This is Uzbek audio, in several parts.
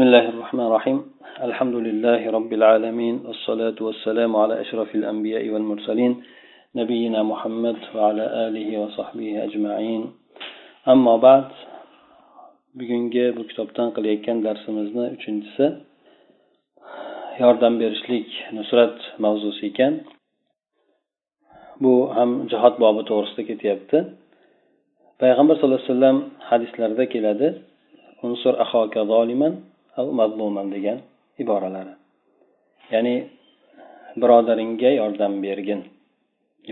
بسم الله الرحمن الرحيم الحمد لله رب العالمين والصلاة والسلام على أشرف الأنبياء والمرسلين نبينا محمد وعلى آله وصحبه أجمعين أما بعد bugungi bu kitobdan qilayotgan darsimizni uchinchisi yordam berishlik nusrat mavzusi ekan bu ham jihod bobi to'g'risida ketyapti payg'ambar sallallohu alayhi vasallam hadislarida keladi unsur ahoka zoliman Mazluman degan iboralari. Ya'ni birodaringga yordam bergin.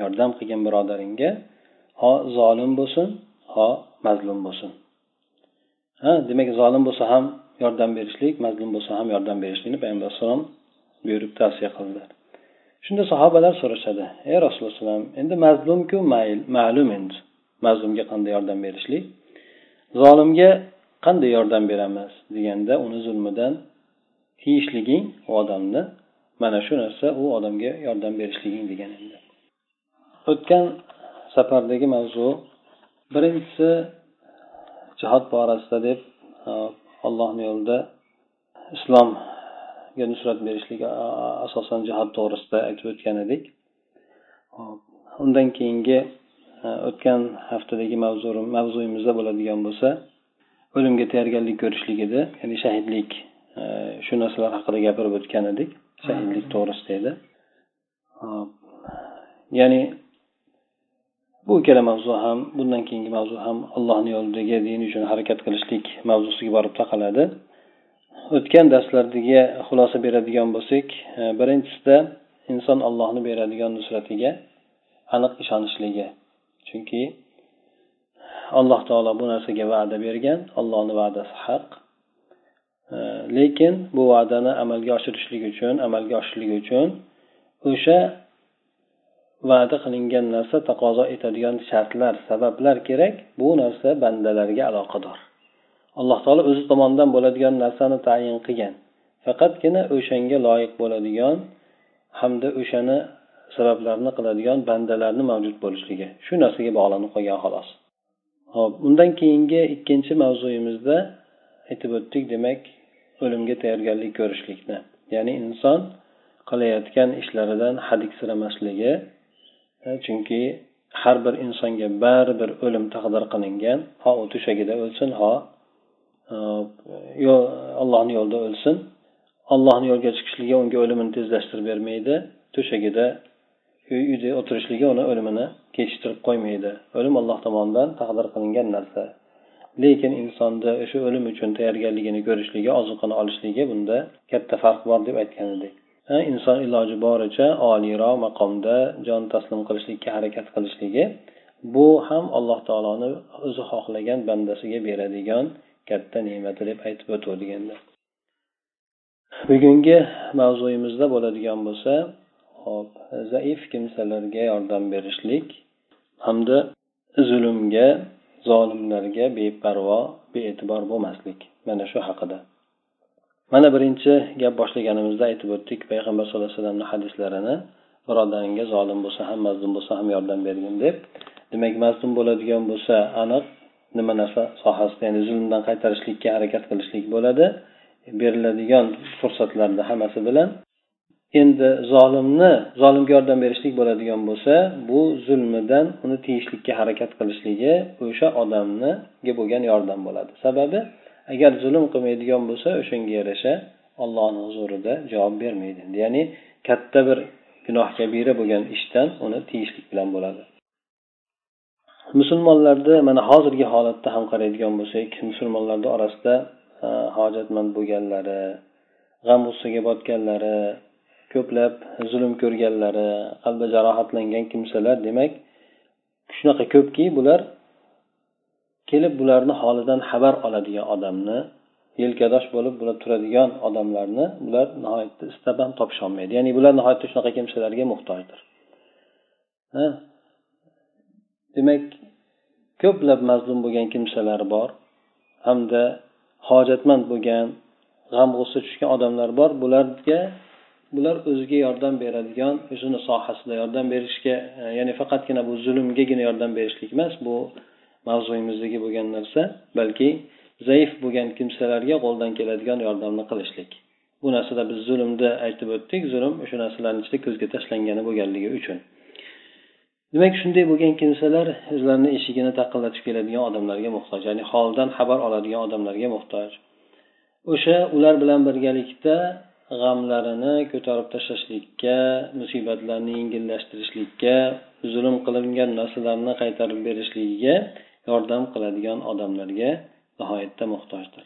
Yordam qilgin birodaringga. Ho zolim bo'lsin ho mazlum bo'lsin. Ha demak zolim bo'lsa ham yordam berishlik mazlum bo'lsa ham yordam berishlikni payg'ambar alayhissalom buyurib tavsiya qildilar shunda sahobalar so'rashadi ey rasululloh endi mazlumku ma'lum endi. Mazlumga qanday yordam berishlik? Zolimga qanday yordam beramiz deganda uni zulmidan tiyishliging u odamni mana shu narsa u odamga yordam berishliging degan endi o'tgan safardagi mavzu birinchisi jihod borasida deb allohni yo'lida islomga nusrat berishlik asosan jihod to'g'risida aytib o'tgan edik. Undan keyingi o'tgan haftadagi mavzuyimizda bo'ladigan bo'lsa o'limga tayyorgarlik ko'rishlik edi. Ya'ni shahidlik shu narsalar haqida gapirib o'tgan edik. Shahidlik to'g'risida edi. Ya'ni bu ikkala mavzu ham bundan keyingi mavzu ham allohni yo'lidagi din uchun harakat qilishlik mavzusiga borib taqaladi. O'tgan darslardagi xulosa beradigan bo'lsak birinchisida inson allohni beradigan nusratiga aniq ishonishligi chunki alloh taolo bu narsaga va'da bergan. Allohni va'dasi haq. Lekin bu va'dani amalga oshirishlik uchun amalga oshirishlik uchun o'sha va'da qilingan narsa taqozo etadigan shartlar sabablar kerak bu narsa bandalarga aloqador. Alloh taolo o'zi tomonidan bo'ladigan narsani tayin qilgan. Faqatgina o'shanga loyiq bo'ladigan hamda o'shani sabablarini qiladigan bandalarni mavjud bo'lishligi. Shu narsaga bog'lanib qolgan xolos. Ho'p undan keyingi ikkinchi mavzuyimizda aytib o'tdik demak o'limga tayyorgarlik ko'rishlikni. Ya'ni inson qilayotgan ishlaridan hadiksiramasligi e, chunki har bir insonga baribir o'lim taqdir qilingan ho u to'shagida o'lsin ho e, allohni yo'lida o'lsin allohni yo'liga chiqishligi unga o'limini tezlashtirib bermaydi to'shagida uyda o'tirishligi uni o'limini kechiktirib qo'ymaydi. O'lim alloh tomonidan taqdir qilingan narsa. Lekin insonni o'sha o'lim uchun tayyorgarligini ko'rishligi ozuqani olishligi bunda katta farq bor deb aytgan edik inson iloji boricha oliyroq maqomda jon taslim qilishlikka harakat qilishligi bu ham alloh taoloni o'zi xohlagan bandasiga beradigan katta ne'mati deb aytib o'tuvdik endi bugungi mavzuyimizda bo'ladigan bo'lsa hop zaif kimsalarga yordam berishlik hamda zulmga zolimlarga beparvo bee'tibor bo'lmaslik mana shu haqida. Mana birinchi gap boshlaganimizda aytib o'tdik payg'ambar sallallohu alayhi vasallamni hadislarini birodaringga zolim bo'lsa ham mazlum bo'lsa ham yordam bergin deb. Demak mazlum bo'ladigan bo'lsa aniq nima narsa sohasida ya'ni zulmdan qaytarishlikka harakat qilishlik bo'ladi. Beriladigan fursatlarni hammasi bilan endi zolimni zolimga yordam berishlik bo'ladigan bo'lsa bu zulmidan uni tiyishlikka harakat qilishligi o'sha odamniga bo'lgan yordam bo'ladi. Sababi agar zulm qilmaydigan bo'lsa o'shanga yarasha ollohni huzurida javob bermaydi. Ya'ni katta bir gunoh kabira bo'lgan ishdan uni tiyishlik bilan bo'ladi. Musulmonlarni mana hozirgi holatda ham qaraydigan bo'lsak musulmonlarni orasida e, hojatmand bo'lganlari g'am g'ussaga botganlari ko'plab zulm ko'rganlari qalbi jarohatlangan kimsalar demak shunaqa ko'pki bular kelib bularni holidan xabar oladigan odamni yelkadosh bo'lib bular turadigan odamlarni bular nihoyatda istab ham topisholmaydi. Ya'ni bular nihoyatda shunaqa kimsalarga muhtojdir. Demak ko'plab mazlum bo'lgan kimsalar bor hamda hojatmand bo'lgan g'am g'ussa tushgan odamlar bor. Bularga bular o'ziga yordam beradigan o'zini sohasida yordam berishga e, ya'ni faqatgina bu zulmgagina yordam berishlik emas bu mavzuyimizdagi bo'lgan narsa balki zaif bo'lgan kimsalarga qo'ldan keladigan yordamni qilishlik. Bu narsada biz zulmni aytib o'tdik zulm o'sha narsalarni ichida ko'zga tashlangani bo'lganligi uchun. Demak shunday bo'lgan kimsalar o'zlarini eshigini taqillatib keladigan odamlarga muhtoj ya'ni holdan xabar oladigan odamlarga muhtoj. O'sha ular bilan birgalikda g'amlarini ko'tarib tashlashlikka musibatlarni yengillashtirishlikka zulm qilingan narsalarni qaytarib berishligiga yordam qiladigan odamlarga nihoyatda muhtojdir.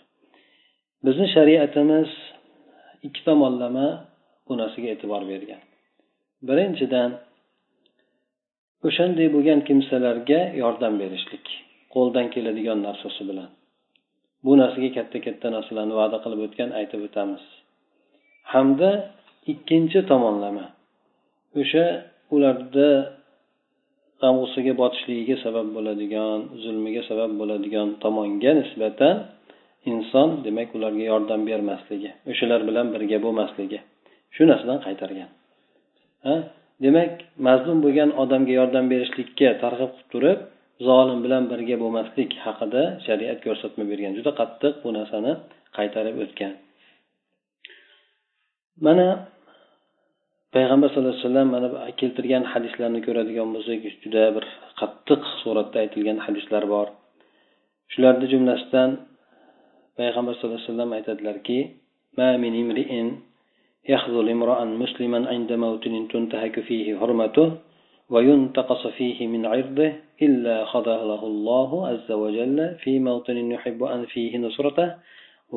Bizni shariatimiz ikki tomonlama bu narsaga e'tibor bergan. Birinchidan o'shanday bo'lgan kimsalarga yordam berishlik qo'ldan keladigan narsasi bilan. Bu narsaga katta katta narsalarni va'da qilib o'tgan aytib o'tamiz. Hamda ikkinchi tomonlama. O'sha ularda g'am botishligiga sabab bo'ladigan zulmiga sabab bo'ladigan tomonga nisbatan inson demak ularga yordam bermasligi o'shalar bilan birga bo'lmasligi shu narsadan qaytargan. Ha? Demak mazlum bo'lgan odamga yordam berishlikka targ'ib qilib turib zolim bilan birga bo'lmaslik haqida shariat ko'rsatma bergan. Juda qattiq bu narsani qaytarib o'tgan. mana payg'ambar sallallohu alayhi vasallam mana keltirgan hadislarni ko'radigan bo'lsak juda bir qattiq suratda aytilgan hadislar bor shularni jumlasidan payg'ambar sallallohu alayhi vasallam aytadilarki يخذل امرأ مسلما عند موت تنتهك فيه حرمته وينتقص فيه من عرضه إلا خذله الله عز وجل في موطن يحب أن فيه نصرته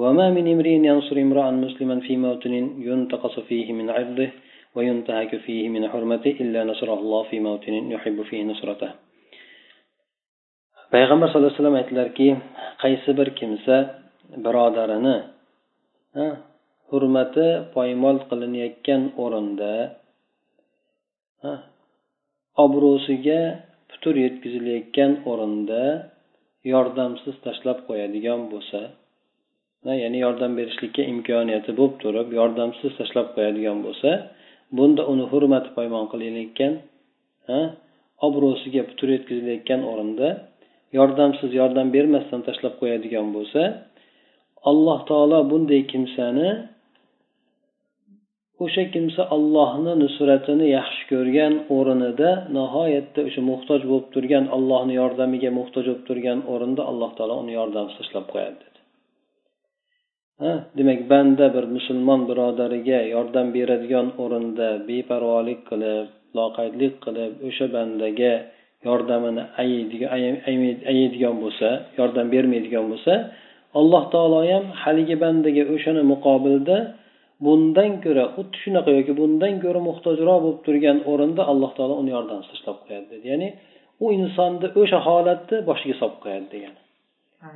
وما من امرئ ينصر امرأ مسلما في موطن ينتقص فيه من عرضه وينتهك فيه من حرمته إلا نصره الله في موطن يحب فيه نصرته payg'ambar sallallohu alayhi vasallam aytdilarki qaysi bir kimsa birodarini hurmati poymol qilinayotgan o'rinda obro'siga putur yetkazilayotgan o'rinda yordamsiz tashlab qo'yadigan bo'lsa ya'ni yordam berishlikka imkoniyati bo'lib turib yordamsiz tashlab qo'yadigan bo'lsa bunda uni hurmati poymol qilinayotgan obro'siga putur yetkazilayotgan o'rinda yordamsiz yordam bermasdan tashlab qo'yadigan bo'lsa alloh taolo bunday kimsani o'sha kimsa allohni nusratini yaxshi ko'rgan o'rnida nihoyatda o'sha muhtoj bo'lib turgan allohni yordamiga muhtoj bo'lib turgan o'rinda alloh taolo uni yordamsiz tashlab qo'yadi. Demak banda bir musulmon birodariga yordam beradigan o'rinda beparvolik qilib loqaydlik qilib o'sha bandaga yordamini ayaydigan bo'lsa yordam bermaydigan bo'lsa alloh taolo ham haligi bandaga o'shani muqobilda bundan ko'ra xuddi shunaqa yoki bundan ko'ra muhtojroq bo'lib turgan o'rinda alloh taolo uni yordamsiz tashlab qo'yadi dedi. Ya'ni u insonni o'sha holatni boshiga solib qo'yadi degani.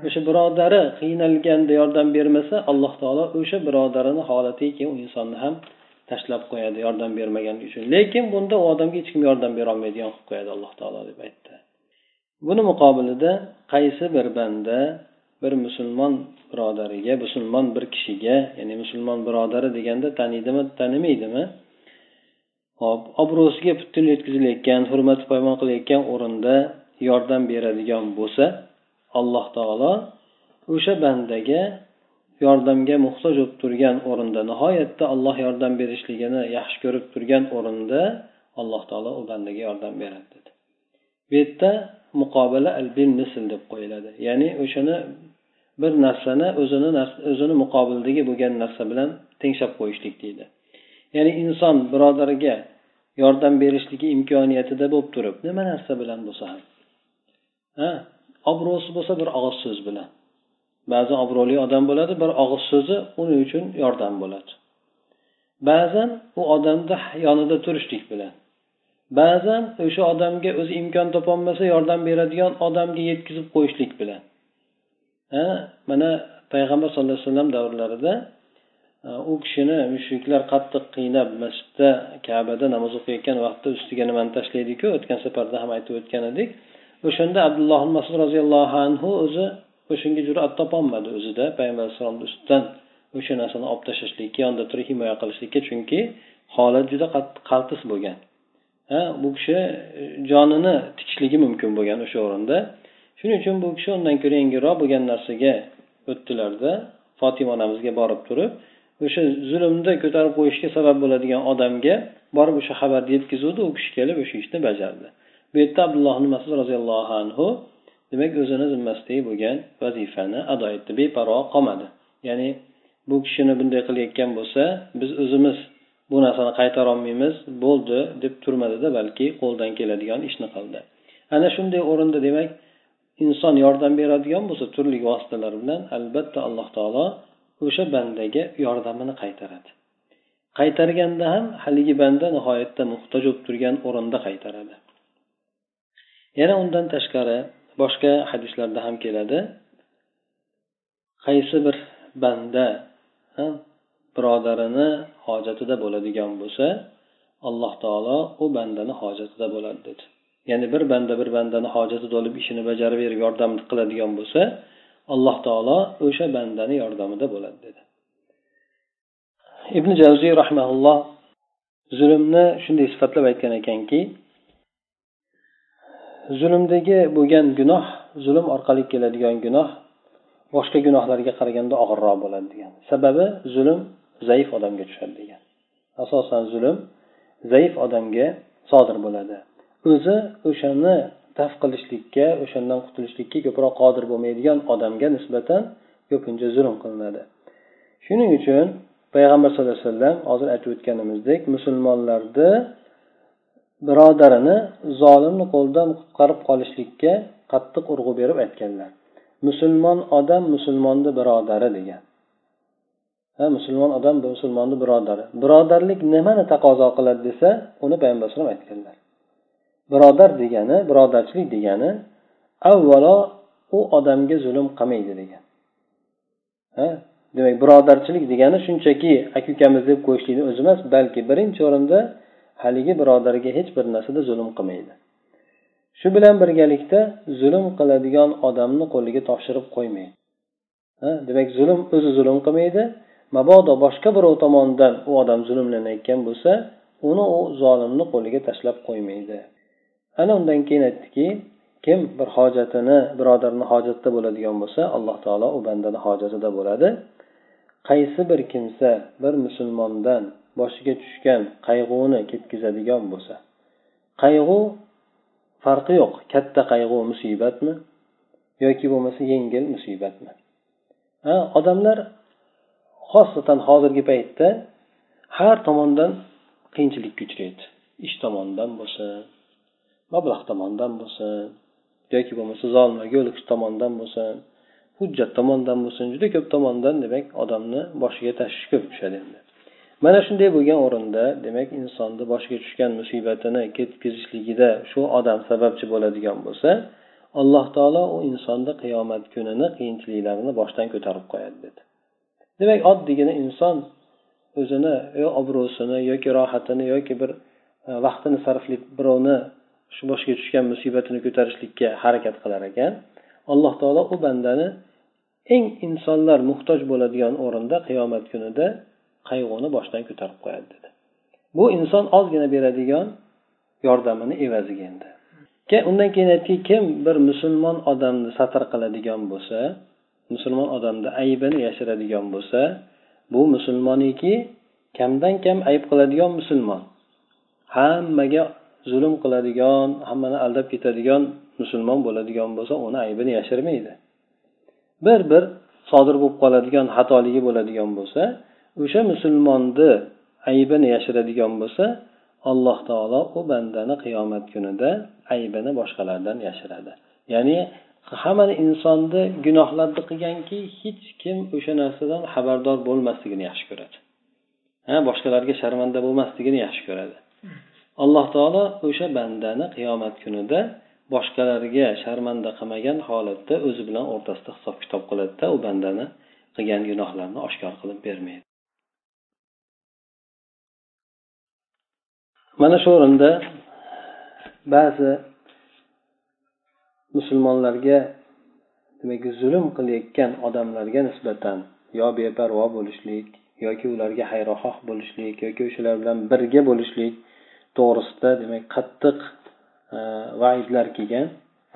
O'sha birodari qiynalganda yordam bermasa alloh taolo o'sha birodarini holatiga keyin u insonni ham tashlab qo'yadi yordam bermaganligi uchun. Lekin bunda u odamga hech kim yordam berolmaydigan qilib qo'yadi alloh taolo deb aytdi. Buni muqobilida qaysi bir banda bir musulmon birodariga musulmon bir kishiga ya'ni musulmon birodari deganda taniydimi tanimaydimi? Hop obro'siga putur yetkazilayotgan hurmati poymol qilayotgan o'rinda yordam beradigan bo'lsa alloh taolo o'sha bandaga yordamga muhtoj bo'lib turgan o'rinda nihoyatda alloh yordam berishligini yaxshi ko'rib turgan o'rinda alloh taolo u bandaga yordam beradi dedi. Bu yerda muqobila albin misl deb qo'yiladi. Ya'ni o'shani bir narsani o'zini o'zini muqobildagi bo'lgan narsa bilan tengshab qo'yishlik deydi. Ya'ni inson birodariga yordam berishligi imkoniyatida bo'lib turib nima narsa bilan bo'lsa ham ha obro'si bo'lsa bir og'iz so'z bilan. Ba'zi obro'li odam bo'ladi bir og'iz so'zi uning uchun yordam bo'ladi. Ba'zan u odamni yonida turishlik bilan. Ba'zan o'sha odamga o'zi imkon topolmasa yordam beradigan odamga yetkazib qo'yishlik bilan. Ha mana payg'ambar sallallohu alayhi vasallam davrlarida e, u kishini mushriklar qattiq qiynab masjidda kabada namoz o'qiyotgan vaqtda ustiga nimani tashlaydiku o'tgan safarda ham aytib o'tgan edik o'shanda abdulloh masud roziyallohu anhu o'zi o'shanga jur'at topolmadi o'zida. Payg'ambar alayhissalomni ustidan o'sha narsani olib tashlashlikka yonida turib himoya qilishlikka chunki holat juda qaltis bo'lgan. Ha bu kishi e, jonini tikishligi mumkin bo'lgan o'sha o'rinda. Shuning uchun bu kishi undan ko'ra yengilroq bo'lgan narsaga o'tdilarda fotima onamizga borib turib o'sha zulmni ko'tarib qo'yishga sabab bo'ladigan odamga borib o'sha xabarni yetkazuvdi. U kishi kelib o'sha ishni bajardi. Bu yerda abdulloh masud roziyallohu anhu demak o'zini zimmasidagi bo'lgan vazifani ado etdi. Beparvo qolmadi. Ya'ni bu kishini bunday qilayotgan bo'lsa biz o'zimiz bu narsani qaytarolmaymiz bo'ldi deb turmadida balki qo'ldan keladigan ishni qildi. Ana shunday o'rinda demak inson yordam beradigan bo'lsa turli vositalar bilan albatta alloh taolo o'sha bandaga yordamini qaytaradi. Qaytarganda ham haligi banda nihoyatda muhtoj bo'lib turgan o'rinda qaytaradi. Yana undan tashqari boshqa hadislarda ham keladi. Qaysi bir banda birodarini hojatida bo'ladigan bo'lsa alloh taolo u bandani hojatida bo'ladi dedi. Ya'ni bir banda bir bandani hojatida bo'lib ishini bajarib berib yordam qiladigan bo'lsa alloh taolo o'sha bandani yordamida bo'ladi dedi. Ibn javziy rahmaulloh zulmni shunday sifatlab aytgan ekanki zulmdagi bo'lgan gunoh zulm orqali keladigan gunoh boshqa gunohlarga qaraganda og'irroq bo'ladi degan. Sababi zulm zaif odamga tushadi degan. Asosan zulm zaif odamga sodir bo'ladi. O'zi o'shani daf qilishlikka o'shandan qutulishlikka ko'proq qodir bo'lmaydigan odamga nisbatan ko'pincha zulm qilinadi. Shuning uchun payg'ambar sallallohu alayhi vasallam hozir aytib o'tganimizdek musulmonlarni birodarini zolimni qo'lidan qutqarib qolishlikka qattiq urg'u berib aytganlar. Musulmon odam musulmonni birodari degan. Ha musulmon odam musulmonni birodari. Birodarlik nimani taqozo qiladi desa uni payg'ambar alayhisalom aytganlar. Birodar degani birodarchilik degani avvalo u odamga zulm qilmaydi degan. Ha demak birodarchilik degani shunchaki aka ukamiz deb qo'yishlikni o'zi emas balki birinchi o'rinda haligi birodariga hech bir narsada zulm qilmaydi. Shu bilan birgalikda zulm qiladigan odamni qo'liga topshirib qo'ymaydi. Ha demak zulm o'zi zulm qilmaydi. Mabodo boshqa birov tomonidan u odam zulmlanayotgan bo'lsa uni u zolimni qo'liga tashlab qo'ymaydi. Ana undan keyin aytdiki kim bir hojatini birodarni hojatida bo'ladigan bo'lsa alloh taolo u bandani hojatida bo'ladi. Qaysi bir kimsa bir musulmondan boshiga tushgan qayg'uni ketkazadigan bo'lsa. Qayg'u farqi yo'q. Katta qayg'u musibatmi yoki bo'lmasa yengil musibatmi? Ha odamlar xosatan hozirgi paytda har tomondan qiyinchilikka uchraydi ish tomonidan bo'lsin mablag' tomonidan bo'lsin yoki bo'lmasa zolimlarga yo'liqish tomonidan bo'lsin hujjat tomonidan bo'lsin juda ko'p tomondan demak odamni boshiga tashvish ko'p tushadi endi. Mana shunday bo'lgan o'rinda demak insonni boshiga tushgan musibatini ketkazishligida shu odam sababchi bo'ladigan bo'lsa alloh taolo u insonni qiyomat kunini qiyinchiliklarini boshdan ko'tarib qo'yadi dedi. Demak oddiygina inson o'zini yo obro'sini yoki rohatini yoki bir e, vaqtini sarflab birovni shu boshiga tushgan musibatini ko'tarishlikka harakat qilar ekan. Alloh taolo u bandani eng insonlar muhtoj bo'ladigan o'rinda qiyomat kunida qayg'uni boshdan ko'tarib qo'yadi dedi. Bu inson ozgina beradigan yordamini evaziga endi. Undan keyin aytdiki kim bir musulmon odamni satr qiladigan bo'lsa musulmon odamni aybini yashiradigan bo'lsa bu musulmoniki kamdan kam ayb qiladigan musulmon. Hammaga zulm qiladigan hammani aldab ketadigan musulmon bo'ladigan bo'lsa uni aybini yashirmaydi. Bir bir sodir bo'lib qoladigan xatoligi bo'ladigan bo'lsa o'sha musulmonni aybini yashiradigan bo'lsa alloh taolo u bandani qiyomat kunida aybini boshqalardan yashiradi. Ya'ni hamma insonni gunohlarni qilganki hech kim o'sha narsadan xabardor bo'lmasligini yaxshi ko'radi. Ha boshqalarga sharmanda bo'lmasligini yaxshi ko'radi. Alloh taolo o'sha bandani qiyomat kunida boshqalarga sharmanda qilmagan holatda o'zi bilan o'rtasida hisob kitob qiladida u bandani qilgan gunohlarini oshkor qilib bermaydi. Mana shu o'rinda ba'zi musulmonlarga demak zulm qilayotgan odamlarga nisbatan yo beparvo bo'lishlik yoki ularga xayrixoh bo'lishlik yoki o'shalar bilan birga bo'lishlik to'g'risida demak qattiq e, vaidlar kelgan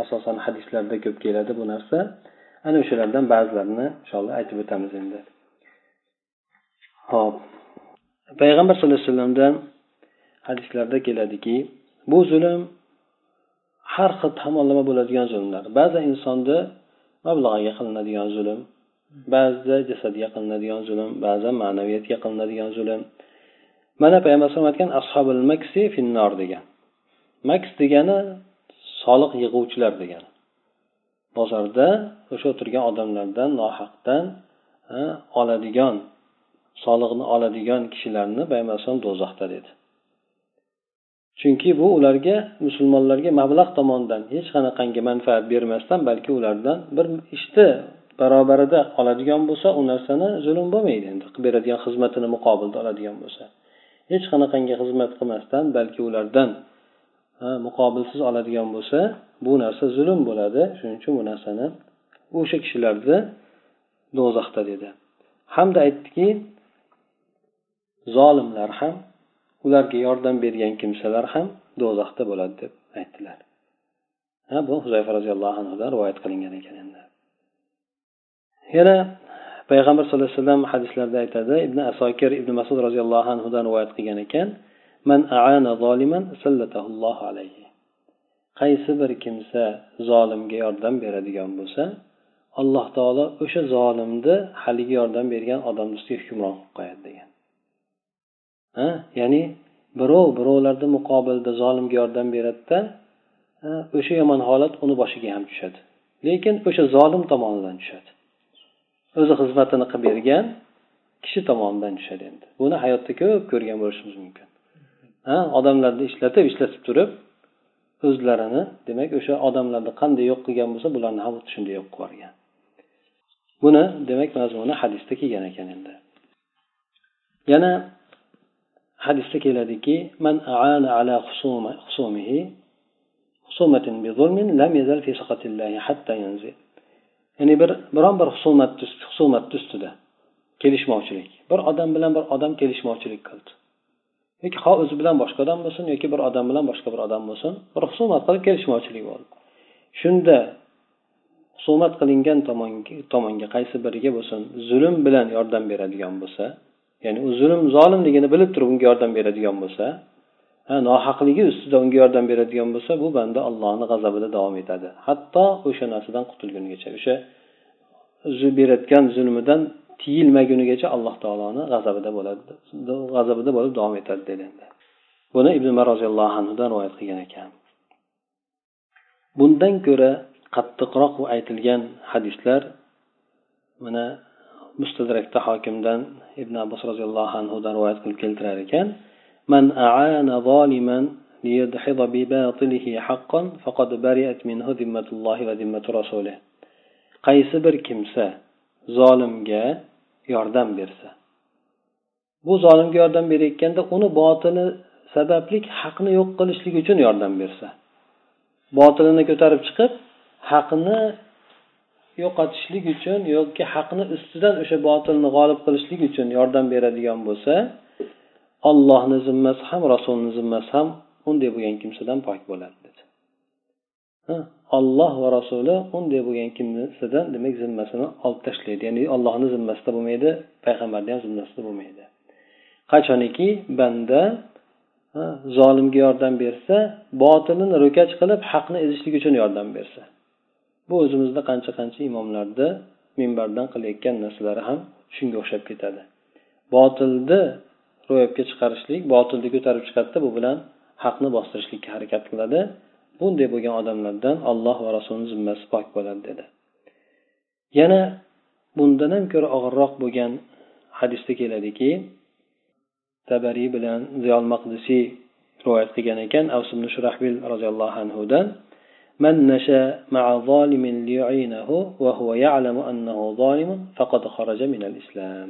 asosan hadislarda ko'p keladi bu narsa. Ana o'shalardan ba'zilarini inshaalloh aytib o'tamiz endi. Ho'p. Payg'ambar sallallohu alayhi vasallamdan hadislarda keladiki bu zulm har xil tomonlama bo'ladigan zulmlar. Ba'zi insonni mablag'iga qilinadigan zulm ba'zida jasadga qilinadigan zulm ba'zan ma'naviyatga qilinadigan zulm. Mana payg'ambar alayhisalom aytgan ashobil maksi finnor degan. Maks degani soliq yig'uvchilar degani. Bozorda o'sha o'tirgan odamlardan nohaqdan oladigan soliqni oladigan kishilarni payg'ambar alayhisalom do'zaxda dedi. Chunki bu ularga musulmonlarga mablag' tomonidan hech qanaqangi manfaat bermasdan balki ulardan bir ishni barobarida oladigan bo'lsa u narsani zulm bo'lmaydi. Endi qilib beradigan xizmatini muqobilda oladigan bo'lsa. Hech qanaqangi xizmat qilmasdan balki ulardan muqobilsiz oladigan bo'lsa bu narsa zulm bo'ladi. Shuning uchun bu narsani o'sha kishilarni do'zaxda dedi. Hamda aytdiki zolimlar ham ularga yordam bergan kimsalar ham do'zaxda bo'ladi deb aytdilar. Ha bu huzayfa roziyallohu anhudan rivoyat qilingan ekan endi. Yana payg'ambar sallallohu alayhi vasallam hadislarda aytadi ibn asokir ibn masud roziyallohu anhudan rivoyat qilgan ekan man aana zoliman sallatahu alayhi. Qaysi bir kimsa zolimga yordam beradigan bo'lsa alloh taolo o'sha zolimni haligi yordam bergan odamni ustiga hukmron qilib qo'yadi degan. Ya'ni birov birovlarni muqobilida zolimga yordam beradida o'sha yomon holat uni boshiga ham tushadi. Lekin o'sha zolim tomonidan tushadi. O'zi xizmatini qilib bergan kishi tomonidan tushadi endi. Buni hayotda ko'p ko'rgan bo'lishimiz mumkin. Ha odamlarni ishlatib ishlatib turib o'zlarini demak o'sha odamlarni qanday yo'q qilgan bo'lsa bularni ham xuddi shunday yo'q qilib yuborgan. Buni demak mazmuni hadisda kelgan ekan endi. Yana hadisda keladiki man aana ala husumihi husumatin bi zulmin lam yazal fi saqatillahi hatta yanzil ya'ni bir biron bir husumat husumatni ustida kelishmovchilik. Bir odam bilan bir odam kelishmovchilik qildi. Yoki ho o'zi bilan boshqa odam bo'lsin yoki bir odam bilan boshqa bir odam bo'lsin bir husumat qilib kelishmovchilik bo'ldi. Shunda husumat qilingan tomonga tomonga qaysi biriga bo'lsin zulm bilan yordam beradigan bo'lsa ya'ni u zulm zolimligini bilib turib unga yordam beradigan bo'lsa ha nohaqligi ustida unga yordam beradigan bo'lsa bu banda allohni g'azabida davom etadi. Hatto o'sha narsadan qutulgunigacha o'sha berayotgan zulmidan tiyilmagunigacha alloh taoloni g'azabida bo'ladi g'azabida bo'lib davom etadi dedi endi. Buni ibn umar roziyallohu anhudan rivoyat qilgan ekan. Bundan ko'ra qattiqroq aytilgan hadislar mana mustadrakda hokimdan ibn abbos roziyallohu anhudan rivoyat qilib keltirar ekan من أعان ظالما ليدحض بباطله حقا فقد برئت منه ذمة الله وذمة رسوله qaysi bir kimsa zolimga yordam bersa bu zolimga yordam berayotganda uni botili sababli haqni yo'q qilishlik uchun yordam bersa botilini ko'tarib chiqib haqni yo'qotishlik uchun yoki haqni ustidan o'sha botilni g'olib qilishlik uchun yordam beradigan bo'lsa ollohni zimmasi ham rasulni zimmasi ham unday bo'lgan kimsadan pok bo'ladi dedi. Olloh va rasuli unday bo'lgan kimsadan demak zimmasini olib tashlaydi. Ya'ni ollohni zimmasida bo'lmaydi payg'ambarni ham zimmasida bo'lmaydi. Qachoniki banda zolimga yordam bersa botilini ro'kach qilib haqni ezishlik uchun yordam bersa. Bu o'zimizda qancha qancha imomlarni minbardan qilayotgan narsalari ham shunga o'xshab ketadi. Botilni ro'yobga chiqarishlik botilni ko'tarib chiqadida bu bilan haqni bostirishlikka harakat qiladi. Bunday bo'lgan odamlardan alloh va rasulini zimmasi pok bo'ladi dedi. Yana bundan ham ko'ra og'irroq bo'lgan hadisda keladiki tabariy bilan ziyol maqdisiy rivoyat qilgan ekan avs ibn shurahbil roziyallohu anhudan. من نشا مع ظالم ليعينه وهو يعلم أنه ظالم فقد خرج من الإسلام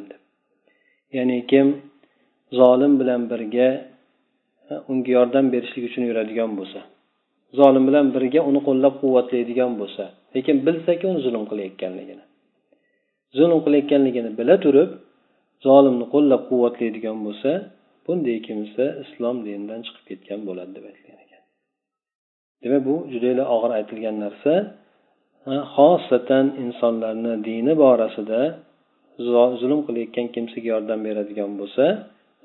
ya'ni kim zolim bilan birga unga yordam berishlik uchun yuradigan bo'lsa zolim bilan birga uni qo'llab quvvatlaydigan bo'lsa lekin bilsaki uni zulm qilayotganligini zulm qilayotganligini bila turib zolimni qo'llab quvvatlaydigan bo'lsa bunday kimsa islom dinidan chiqib ketgan bo'ladi deb aytilgan ekan Demak bu judayla og'ir aytilgan narsa. Xosatan insonlarni dini borasida zulm qilayotgan kimsaga yordam beradigan bo'lsa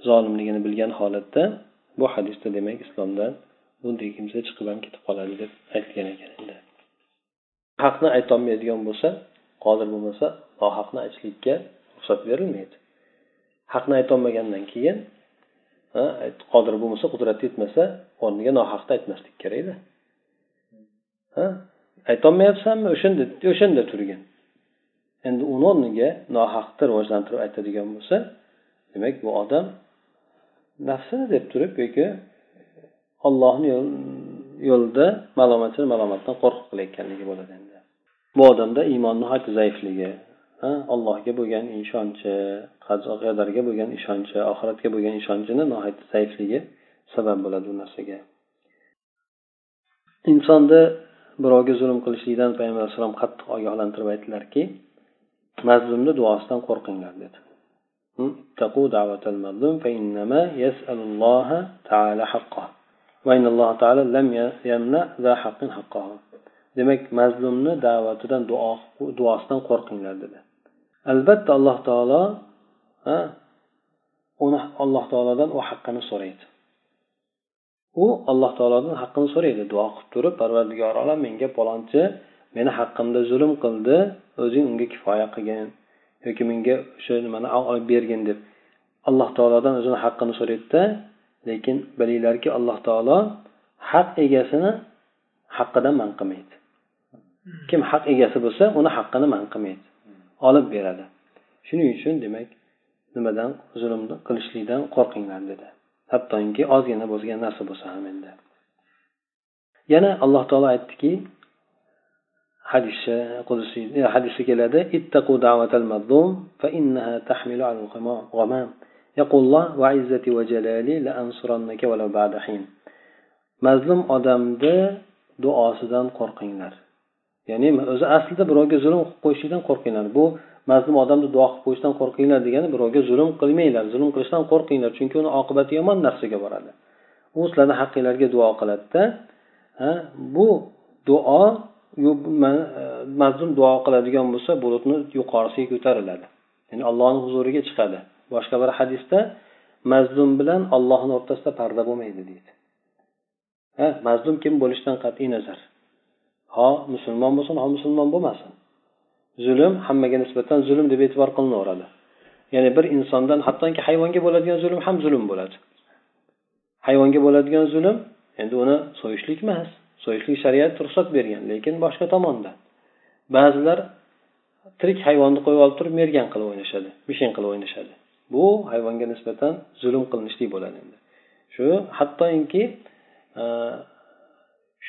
zolimligini bilgan holatda bu hadisda demak islomdan bunday kimsa chiqib ham ketib qoladi deb aytgan ekan endi. Haqni aytolmaydigan bo'lsa qodir bo'lmasa nohaqni aytishlikka ruxsat berilmaydi. Haqni aytolmagandan keyin qodir bo'lmasa qudrati yetmasa o'rniga nohaqni aytmaslik kerakda. Aytolmayapsanmi? O'shanda o'shanda turgin endi uni o'rniga nohaqni rivojlantirib aytadigan bo'lsa demak bu odam nafsini deb turib yoki ollohni yo'lida malomatchini malomatdan qo'rqib qilayotganligi bo'ladi endi. Bu odamda iymonni nihoyatda zaifligi allohga bo'lgan ishonchi qadarga bo'lgan ishonchi oxiratga bo'lgan ishonchini nihoyatda zaifligi sabab bo'ladi bu narsaga. Insonda birovga zulm qilishlikdan payg'ambar alayhissalom qattiq ogohlantirib aytdilarki mazlumni duosidan qo'rqinglar dedi. Demak mazlumni da'vatidan duo duosidan qo'rqinglar dedi. Albatta alloh taolo uni alloh taolodan u haqqini so'raydi. U alloh taolodan haqqini so'raydi duo qilib turib parvardigor olam menga palonchi meni haqqimda zulm qildi o'zing unga kifoya qilgin yoki menga o'sha nimani olib bergin deb. Alloh taolodan o'zini haqqini so'raydida lekin bilinglarki alloh taolo haq egasini haqqidan man qilmaydi. Kim haq egasi bo'lsa uni haqqini man qilmaydi. Olib beradi. Shuning uchun demak nimadan zulmni qilishlikdan qo'rqinglar dedi. hattoki ozgina bo'lgan narsa bo'lsa ham endi. Yana alloh taolo aytdiki hadisi qudusi e, hadisda keladi mazlum fa innaha al ghamam. Izzati la mazlum odamni duosidan qo'rqinglar. Ya'ni o'zi aslida birovga zulm qilib qo'yishlikdan qo'rqinglar. Bu mazlum odamni duo qilib qo'yishdan qo'rqinglar degani birovga zulm qilmanglar zulm qilishdan qo'rqinglar chunki uni oqibati yomon narsaga boradi. U sizlarni haqqinglarga duo qiladida bu duo e, mazlum duo qiladigan bo'lsa bulutni yuqorisiga ko'tariladi. Ya'ni allohni huzuriga chiqadi. Boshqa bir hadisda mazlum bilan ollohni o'rtasida parda bo'lmaydi deydi. Ha mazlum kim bo'lishidan qat'iy nazar. Ho musulmon bo'lsin ho musulmon bo'lmasin. Zulm hammaga nisbatan zulm deb e'tibor qilinaveradi ya'ni bir insondan hattoki hayvonga bo'ladigan zulm ham zulm bo'ladi. Hayvonga bo'ladigan zulm endi uni so'yishlik emas. So'yishlik shariat ruxsat bergan lekin boshqa tomonda ba'zilar tirik hayvonni qo'yib olib turib mergan qilib o'ynashadi mishin qilib o'ynashadi. Bu hayvonga nisbatan zulm qilinishlik bo'ladi endi. Shu hattoki e,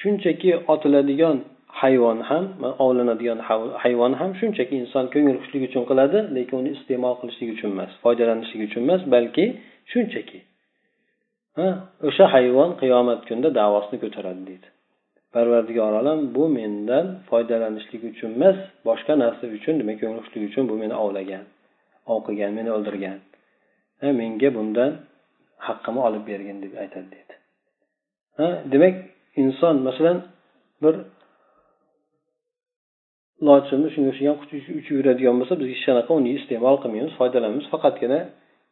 shunchaki otiladigan hayvon ham ovlanadigan hayvon ham shunchaki inson ko'ngil xushlik uchun qiladi lekin uni iste'mol qilishlik uchun emas foydalanishlik uchun emas balki shunchaki. Ha o'sha hayvon qiyomat kunida davosini ko'taradi deydi. Parvardigor olam bu mendan foydalanishlik uchun emas boshqa narsa uchun demak ko'ngil xushlik uchun bu meni ovlagan ov qilgan meni o'ldirgan. Menga bundan haqqimni olib bergin deb aytadi deydi. Ha demak inson masalan bir lochinni shunga o'xshagan quti uchib yuradigan bo'lsa biz hech qanaqa uni iste'mol qilmaymiz foydalanmaymiz faqatgina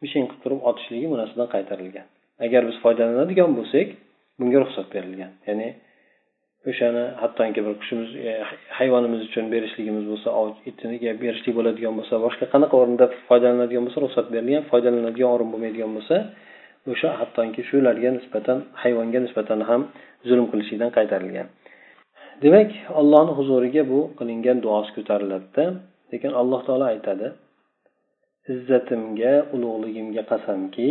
mishin qilib turib otishligi bu narsadan qaytarilgan. Agar biz foydalanadigan bo'lsak bunga ruxsat berilgan. Ya'ni o'shani hattoki bir qushimiz e, hayvonimiz uchun berishligimiz bo'lsa itiga berishlik bo'ladigan bo'lsa boshqa qanaqa o'rinda foydalanadigan bo'lsa ruxsat berilgan foydalanadigan o'rin bo'lmaydigan bo'lsa o'sha hattoki shularga nisbatan hayvonga nisbatan ham zulm qilishlikdan qaytarilgan. Demak ollohni huzuriga bu qilingan duosi ko'tariladida. Lekin alloh taolo aytadi izzatimga ulug'ligimga qasamki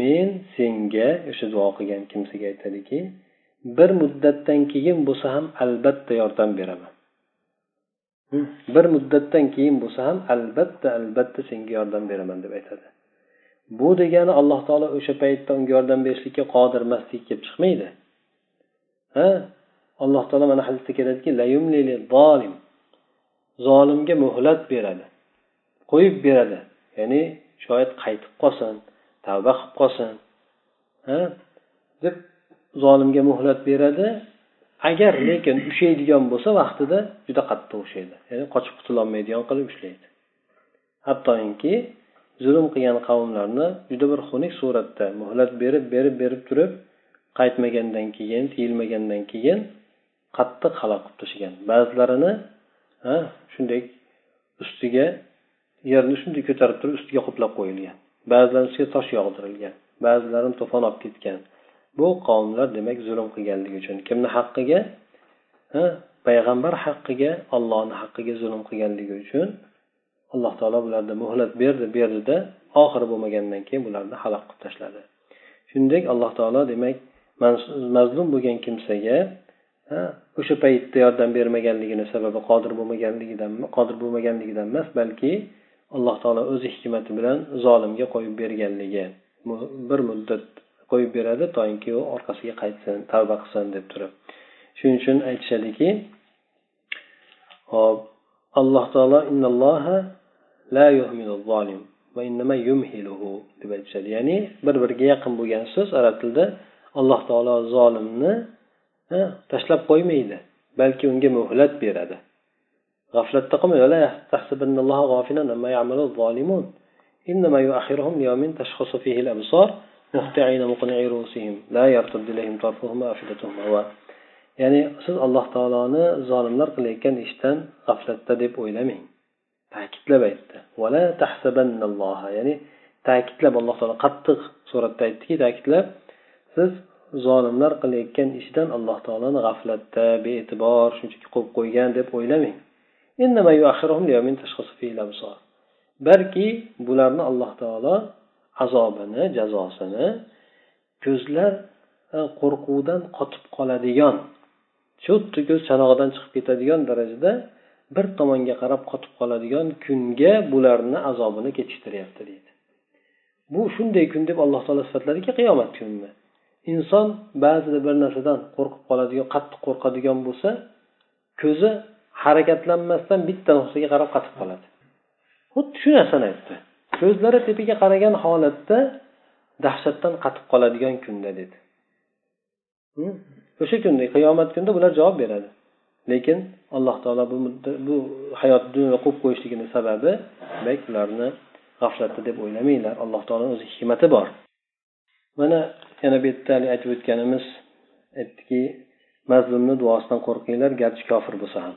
men senga o'sha duo qilgan kimsaga aytadiki bir muddatdan keyin bo'lsa ham albatta yordam beraman. Bir muddatdan keyin bo'lsa ham albatta albatta senga yordam beraman deb aytadi. Bu degani alloh taolo o'sha paytda unga yordam berishlikka qodir emasligiga kelib chiqmaydi. Ha? Alloh taolo mana hadisda keladiki zolimga muhlat beradi qo'yib beradi. Ya'ni shoyat qaytib qolsin tavba qilib qolsin deb zolimga muhlat beradi. Agar lekin ushlaydigan bo'lsa vaqtida juda qattiq ushlaydi ya'ni qochib qutulolmaydigan qilib ushlaydi. Hattoki zulm qilgan qavmlarni juda bir xunuk suratda muhlat berib berib berib turib qaytmagandan keyin tiyilmagandan keyin qattiq halok qilib tashlagan. Ba'zilarini shunday ustiga yerni shunday ko'tarib turib ustiga qoplab qo'yilgan. Ba'zilarini ustiga tosh yog'dirilgan. Ba'zilarini to'fon olib ketgan. Bu qavmlar demak zulm qilganligi uchun. Kimni haqqiga? Payg'ambar haqqiga ollohni haqqiga zulm qilganligi uchun alloh taolo bularga muhlat berdi berdida oxiri bo'lmagandan keyin bularni halok qilib tashladi. Shuningdek alloh taolo demak mazlum bo'lgan kimsaga o'sha paytda yordam bermaganligini sababi qodir bo'lmaganligidan qodir bo'lmaganligidan emas balki alloh taolo o'zi hikmati bilan zolimga qo'yib berganligi bir muddat qo'yib beradi toinki u orqasiga qaytsin tavba qilsin deb turib. Shuning uchun aytishadiki hop alloh taolo innalloha la zolim va yumhiluhu deb aytishadi. Ya'ni bir biriga yaqin bo'lgan so'z arab tilida alloh taolo zolimni tashlab qo'ymaydi balki unga muhlat beradi. G'aflatda qolmang ya'ni siz alloh taoloni zolimlar qilayotgan ishdan g'aflatda deb o'ylamang. Ta'kidlab aytdi. Ya'ni ta'kidlab alloh taolo qattiq suratda aytdiki ta'kidlab siz zolimlar qilayotgan ishidan alloh taoloni g'aflatda bee'tibor shunchaki qo'yib qo'ygan deb o'ylamang. Balki bularni alloh taolo azobini jazosini ko'zlar e, qo'rquvdan qotib qoladigan xuddi ko'z chanog'idan chiqib ketadigan darajada bir tomonga qarab qotib qoladigan kunga bularni azobini kechiktiryapti deydi. Bu shunday kun deb alloh taolo sifatladiki qiyomat kunini inson ba'zida bir narsadan qo'rqib qoladigan qattiq qo'rqadigan bo'lsa ko'zi harakatlanmasdan bitta nuqtaga qarab qotib qoladi. Xuddi shu narsani aytdi. Ko'zlari tepaga qaragan holatda dahshatdan qatib qoladigan kunda dedi. O'sha kunda qiyomat kunida bular javob beradi. Lekin alloh taolo bu bu hayot dunyoda qo'yib qo'yishligini sababi demak ularni g'aflatda deb o'ylamanglar. Alloh taoloni o'zi hikmati bor. Mana yana bu yerda haligi aytib o'tganimiz aytdiki mazlumni duosidan qo'rqinglar garchi kofir bo'lsa ham.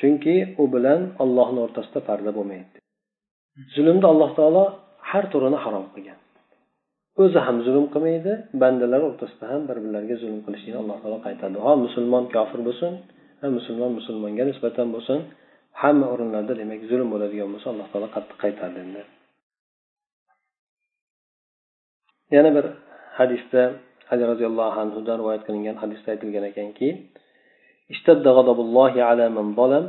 Chunki u bilan ollohni o'rtasida parda bo'lmaydi. Zulmni alloh taolo har turini harom qilgan. O'zi ham zulm qilmaydi bandalar o'rtasida ham bir birlariga zulm qilishlikni alloh taolo qaytadi ho musulmon kofir bo'lsin ha musulmon musulmonga nisbatan bo'lsin hamma o'rinlarda demak zulm bo'ladigan bo'lsa alloh taolo qattiq qaytardi endi. yana bir hadisda ali roziyallohu anhudan rivoyat qilingan hadisda aytilgan ekanki اشتد غضب الله على من ظلم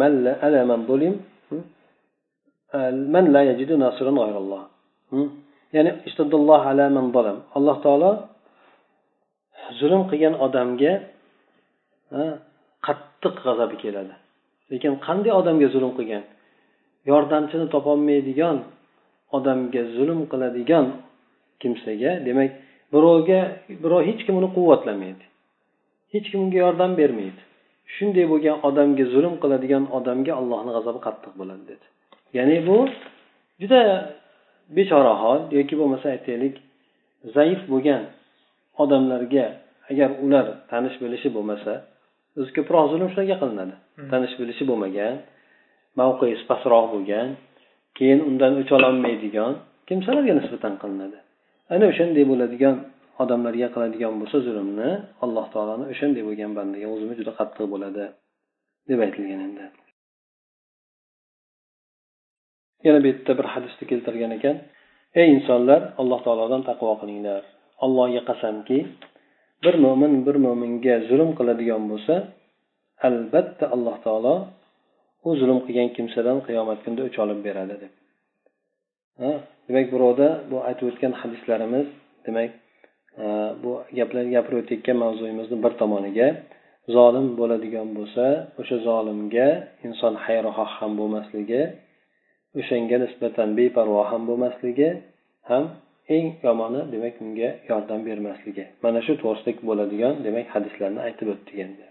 من لا على من ظلم من لا يجد ناصرا غير الله ya'ni ishtadalloh ala man zalam alloh taolo zulm qilgan odamga qattiq g'azabi keladi lekin qanday odamga zulm qilgan yordamchini topolmaydigan odamga zulm qiladigan kimsaga demak birovga birov hech kim uni quvvatlamaydi. Hech kim unga yordam bermaydi. Shunday bo'lgan odamga zulm qiladigan odamga allohni g'azabi qattiq bo'ladi dedi. Ya'ni bu juda bechora hol yoki bo'lmasa aytaylik zaif bo'lgan odamlarga agar ular tanish bilishi bo'lmasa o'zi ko'proq zulm shularga qilinadi. Hmm. tanish bilishi bo'lmagan mavqesi pastroq bo'lgan keyin undan o'ch ololmaydigan kimsalarga nisbatan qilinadi ana o'shanday bo'ladigan odamlarga qiladigan bo'lsa zulmni alloh taoloni o'shanday bo'lgan bandaga o'zimi juda qattiq bo'ladi deb aytilgan endi yana bu yerda bir hadisda keltirgan ekan. Ey insonlar alloh taolodan taqvo qilinglar. Allohga qasamki bir mo'min bir mo'minga zulm qiladigan bo'lsa albatta alloh taolo u zulm qilgan kimsadan qiyomat kunida o'ch olib beradi deb. Demak birovda bu aytib o'tgan hadislarimiz demak bu gaplar gapirib o'tayotgan mavzuyimizni bir tomoniga zolim bo'ladigan bo'lsa o'sha zolimga inson xayrixoh ham bo'lmasligi o'shanga nisbatan beparvo ham bo'lmasligi ham eng yomoni demak unga yordam bermasligi. Mana shu to'g'risida bo'ladigan demak hadislarni aytib o'tdik endi.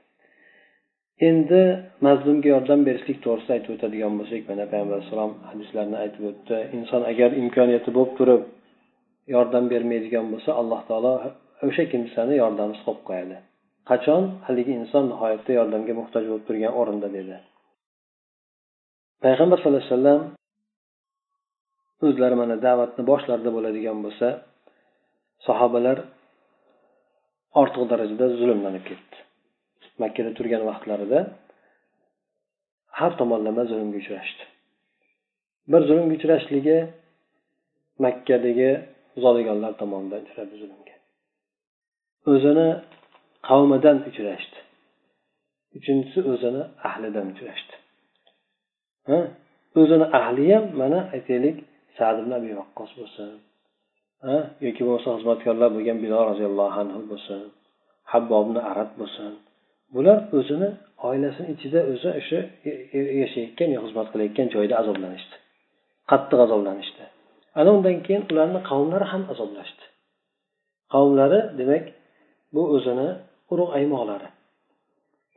Endi mazlumga yordam berishlik to'g'risida aytib o'tadigan bo'lsak mana payg'ambar alayhissalom hadislarni aytib o'tdi. Inson agar imkoniyati bo'lib turib yordam bermaydigan bo'lsa alloh taolo o'sha kimsani yordamsiz qolib qo'yadi. Qachon? Haligi inson nihoyatda yordamga muhtoj bo'lib turgan o'rinda dedi. Payg'ambar sallallohu alayhi vasallam o'zlari mana da'vatni boshlarida bo'ladigan bo'lsa sahobalar ortiq darajada zulmlanib ketdi. Makkada turgan vaqtlarida har tomonlama zulmga uchrashdi. Bir zulmga uchrashligi makkadagi zodagonlar tomonidan uchradi zulmga. O'zini qavmidan uchrashdi. Uchinchisi o'zini ahlidan uchrashdi. O'zini ahli ham mana aytaylik sad ibn abi vaqqos bo'lsin yoki bo'lmasa xizmatkorlar bo'lgan bilol roziyallohu anhu bo'lsin habbobni arab bo'lsin bular o'zini oilasini ichida o'zi o'sha e, e, yashayotgan yo xizmat qilayotgan joyida azoblanishdi. Qattiq azoblanishdi. Ana undan keyin ularni qavmlari ham azoblashdi. Qavmlari demak bu o'zini urug' aymoqlari.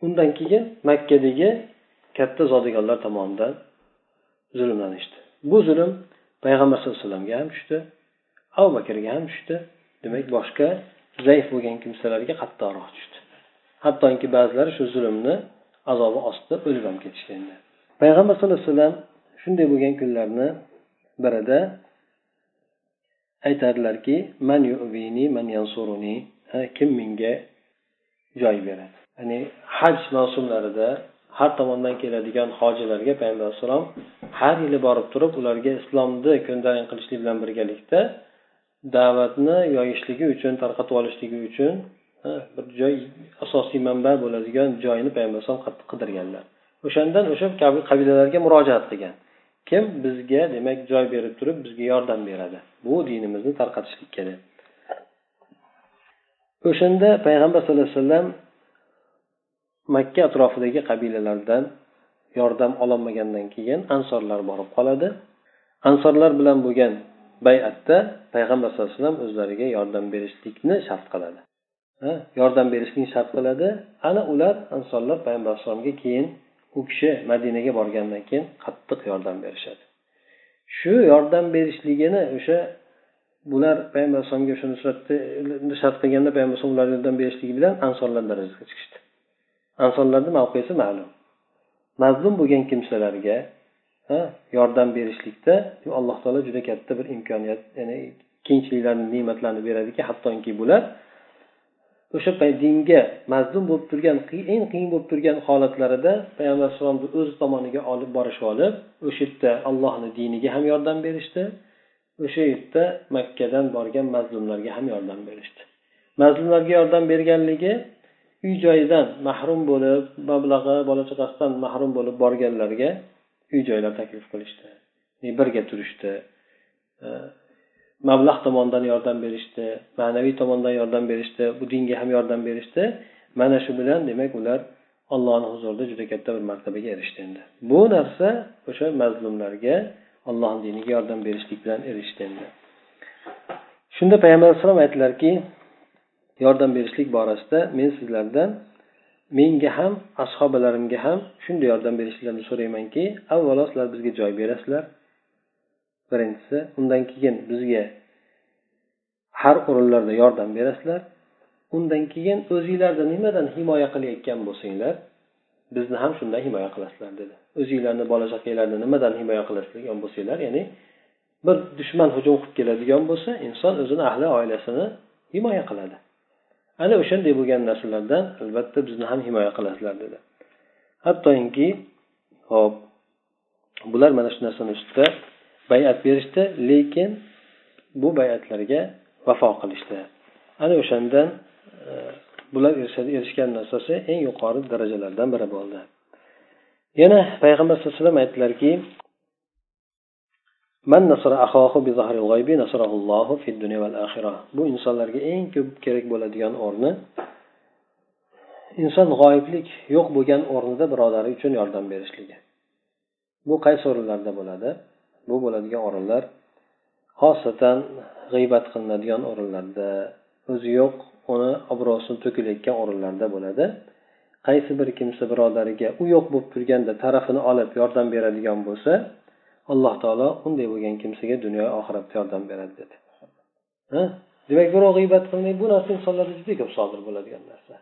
Undan keyin makkadagi katta zodagonlar tomonidan zulmlanishdi. Bu zulm payg'ambar sallallohu alayhi vasallamga ham tushdi abu bakrga ham tushdi. Demak boshqa zaif bo'lgan kimsalarga qattiqroq tushdi. Hattoki ba'zilari shu zulmni azobi ostida o'lib ham ketishdi endi payg'ambar sallallohu alayhi vasallam shunday bo'lgan kunlarni birida aytadilarki man yuvini man yansuruni kim menga joy beradi? Ya'ni haj mavsumlarida har tomondan keladigan hojilarga payg'ambar alayhissalom har yili borib turib ularga islomni ko'ndalang qilishlik bilan birgalikda da'vatni yoyishligi uchun tarqatib olishligi uchun bir joy asosiy manba bo'ladigan joyni payg'ambar alayhisalom qattiq qidirganlar. O'shandan o'sha qabilalarga murojaat qilgan. Kim bizga demak joy berib turib bizga yordam beradi? Bu dinimizni tarqatishlikka deb. O'shanda payg'ambar sallallohu alayhi vasallam makka atrofidagi qabilalardan yordam ololmagandan keyin ansorlar borib qoladi. Ansorlar bilan bo'lgan bayatda payg'ambar sallallohu alayhi vasallam o'zlariga yordam berishlikni shart qiladi. Yordam berishlikni shart qiladi. Ana ular insonlar payg'ambar alayhisalomga keyin u kishi madinaga borgandan keyin qattiq yordam berishadi. Shu yordam berishligini o'sha bular payg'ambar alayhisalomga shu nusratni shart qilganda payg'ambar alayhisalom ularga yordam berishligi bilan ansonlar darajasiga chiqishdi. Ansonlarni mavqesi ma'lum. Mazlum bo'lgan kimsalarga yordam berishlikda alloh taolo juda katta bir imkoniyat ya'ni kengchiliklarni ne'matlarni beradiki hattoki bular o'sha dinga mazlum bo'lib turgan eng qiyin bo'lib turgan holatlarida payg'ambar alayhissalomni o'zi tomoniga olib borishib olib o'sha yerda allohni diniga ham yordam berishdi o'sha yerda makkadan borgan mazlumlarga ham yordam berishdi. Mazlumlarga yordam berganligi uy joyidan mahrum bo'lib mablag'i bola chaqasidan mahrum bo'lib borganlarga uy joylar taklif qilishdi birga turishdi. Mablag' tomonidan yordam berishdi ma'naviy tomondan yordam berishdi bu dinga ham yordam berishdi. Mana shu bilan demak ular allohni huzurida juda katta bir martabaga erishdi endi. Bu narsa o'sha mazlumlarga ollohni diniga yordam berishlik bilan erishdi endi. Shunda payg'ambar alayhissalom aytdilarki yordam berishlik borasida men sizlardan menga ham ashobalarimga ham shunday yordam berishlarini so'raymanki avvalo sizlar bizga joy berasizlar. Birinchisi undan keyin bizga har o'rinlarda yordam berasizlar. Undan keyin o'zinglarni nimadan himoya qilayotgan bo'lsanglar bizni ham shundan himoya qilasizlar dedi. O'zinglarni bola chaqanglarni nimadan himoya qiladigan bo'lsanglar ya'ni bir dushman hujum qilib keladigan bo'lsa inson o'zini ahli oilasini himoya qiladi. Ana o'shanday bo'lgan narsalardan albatta bizni ham himoya qilasizlar dedi. Hattoki hop bular mana shu narsani ustida bayat berishdi lekin bu bayatlarga vafo qilishdi. Ana o'shandan e, bular erishgan narsasi eng yuqori darajalardan biri bo'ldi. Yana payg'ambar sallallohu alayhi vasallam aytdilarki man nasra bi g'aybi nasrahullohu fid dunya val axirah bu insonlarga eng ko'p kerak bo'ladigan o'rni inson g'oyiblik yo'q bo'lgan o'rnida birodari uchun yordam berishligi. Bu qaysi o'rinlarda bo'ladi? Bu bo'ladigan o'rinlar xosatan g'iybat qilinadigan o'rinlarda o'zi yo'q uni obro'sini to'kilayotgan o'rinlarda bo'ladi. Qaysi bir kimsa birodariga u yo'q bo'lib turganda tarafini olib yordam beradigan bo'lsa alloh taolo unday bo'lgan kimsaga dunyo oxiratda yordam beradi dedi. Demak birov g'iybat qilmay bu narsa insonlarda juda ko'p sodir bo'ladigan narsa.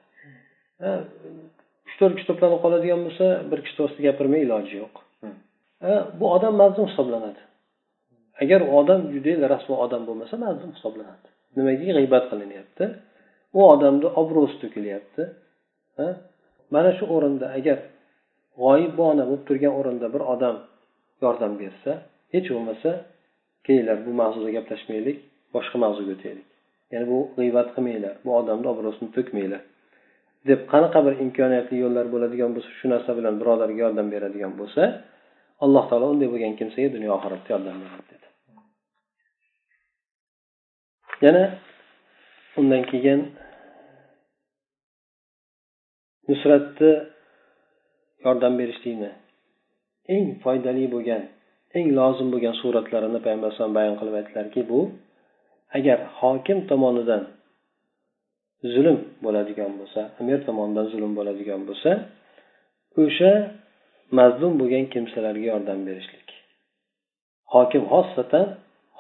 Uch to'rt kishi to'planib qoladigan bo'lsa bir kishi to'g'risida gapirmay iloji yo'q. Bu odam mazlum hisoblanadi. Agar u odam judayam rasvo odam bo'lmasa mazlum hisoblanadi. Nimaga g'iybat qilinyapti? U odamni obro'si to'kilyapti mana shu o'rinda agar g'oyibona bo'lib turgan o'rinda bir odam yordam bersa hech bo'lmasa kelinglar bu mavzuda gaplashmaylik boshqa mavzuga o'taylik. Ya'ni bu g'iybat qilmanglar bu odamni obro'sini to'kmanglar. Deb qanaqa bir imkoniyatli yo'llar bo'ladigan bo'lsa shu narsa bilan birodarga yordam beradigan bo'lsa alloh taolo unday bo'lgan kimsaga dunyo oxiratda yordam beradi dedi. Yana undan keyin nusratni yordam berishlikni eng foydali bo'lgan eng lozim bo'lgan suratlarini payg'ambar alayhisalom bayon qilib aytdilarki bu agar hokim tomonidan zulm bo'ladigan bo'lsa amir tomonidan zulm bo'ladigan bo'lsa o'sha mazlum bo'lgan kimsalarga yordam berishlik. Hokim xossatan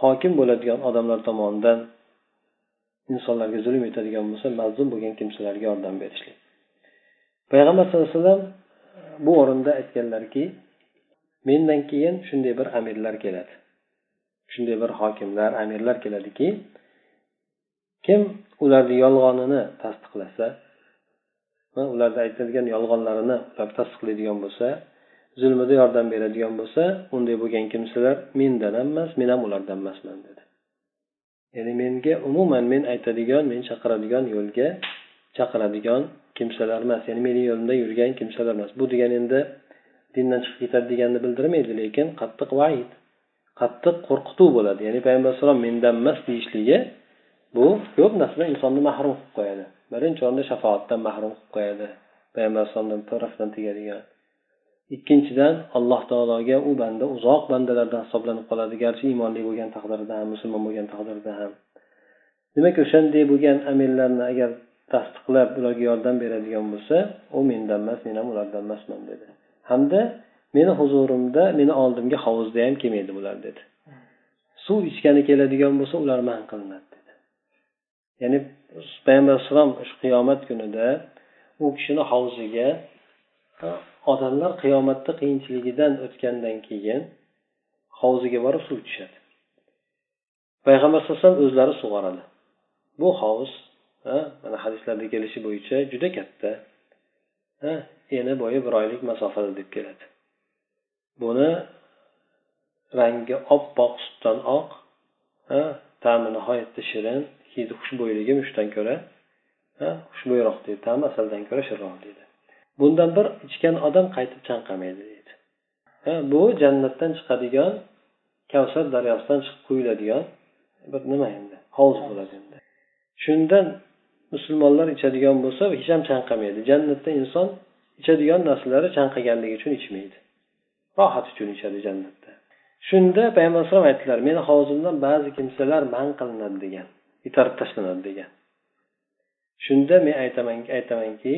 hokim bo'ladigan odamlar tomonidan insonlarga zulm etadigan bo'lsa mazlum bo'lgan kimsalarga yordam berishlik. Payg'ambar sallallohu alayhi vasallam e, bu o'rinda aytganlarki mendan keyin shunday bir amirlar keladi. Shunday bir hokimlar amirlar keladiki kim ularni yolg'onini tasdiqlasa ularda aytilgan yolg'onlarini ular tasdiqlaydigan bo'lsa zulmida yordam beradigan bo'lsa unday bo'lgan kimsalar mendan ham emas men ham ulardan emasman dedi. Ya'ni menga umuman men aytadigan men chaqiradigan yo'lga chaqiradigan kimsalar emas ya'ni meni yo'limda yurgan kimsalar emas. Bu degani endi dindan chiqib ketadi deganni bildirmaydi lekin qattiq vaid qattiq qo'rqituv bo'ladi. Ya'ni payg'ambar alayhisalom mendan emas deyishligi bu ko'p narsadan insonni mahrum qilib qo'yadi. Birinchi o'rinda shafoatdan mahrum qilib qo'yadi payg'ambar alayhisalomni tarafidan tegadigan ikkinchidan alloh taologa u banda uzoq bandalardan hisoblanib qoladi garchi iymonli bo'lgan taqdirda ham musulmon bo'lgan taqdirda ham. Demak o'shanday bo'lgan amirlarni agar tasdiqlab ularga yordam beradigan bo'lsa u mendan emas men ham ulardan emasman dedi. Hamda meni huzurimda meni oldimga hovuzda ham kelmaydi bular dedi. Suv ichgani keladigan bo'lsa ular man qilinadi dedi. Ya'ni payg'ambar alayhissalom shu qiyomat kunida u kishini hovziga odamlar qiyomatda qiyinchiligidan o'tgandan keyin hovziga borib suv ichishadi. Payg'ambar alayhi vasallam o'zlari sug'oradi. Bu hovuz mana hadislarda kelishi bo'yicha juda katta eni bo'yi bir oylik masofada deb keladi. Buni rangi oppoq sutdan oq ta'mi nihoyatda shirin hidi xushbo'yligi mushtdan ko'ra xushbo'yroq deydi ta'mi asaldan ko'ra shirinroq deydi. Bundan bir ichgan odam qaytib chanqamaydi deydi. Bu jannatdan chiqadigan kavsar daryosidan chiqib quyiladigan bir nima endi? Hovuz bo'ladi endi. Shundan musulmonlar ichadigan bo'lsa hech ham chanqamaydi jannatda inson ichadigan narsalari chanqaganligi uchun ichmaydi. Rohat uchun ichadi jannatda. Shunda payg'ambar alayhisalom aytdilar meni hovuzimdan ba'zi kimsalar man qilinadi degan itarib tashlanadi degan. Shunda men aytaman aytamanki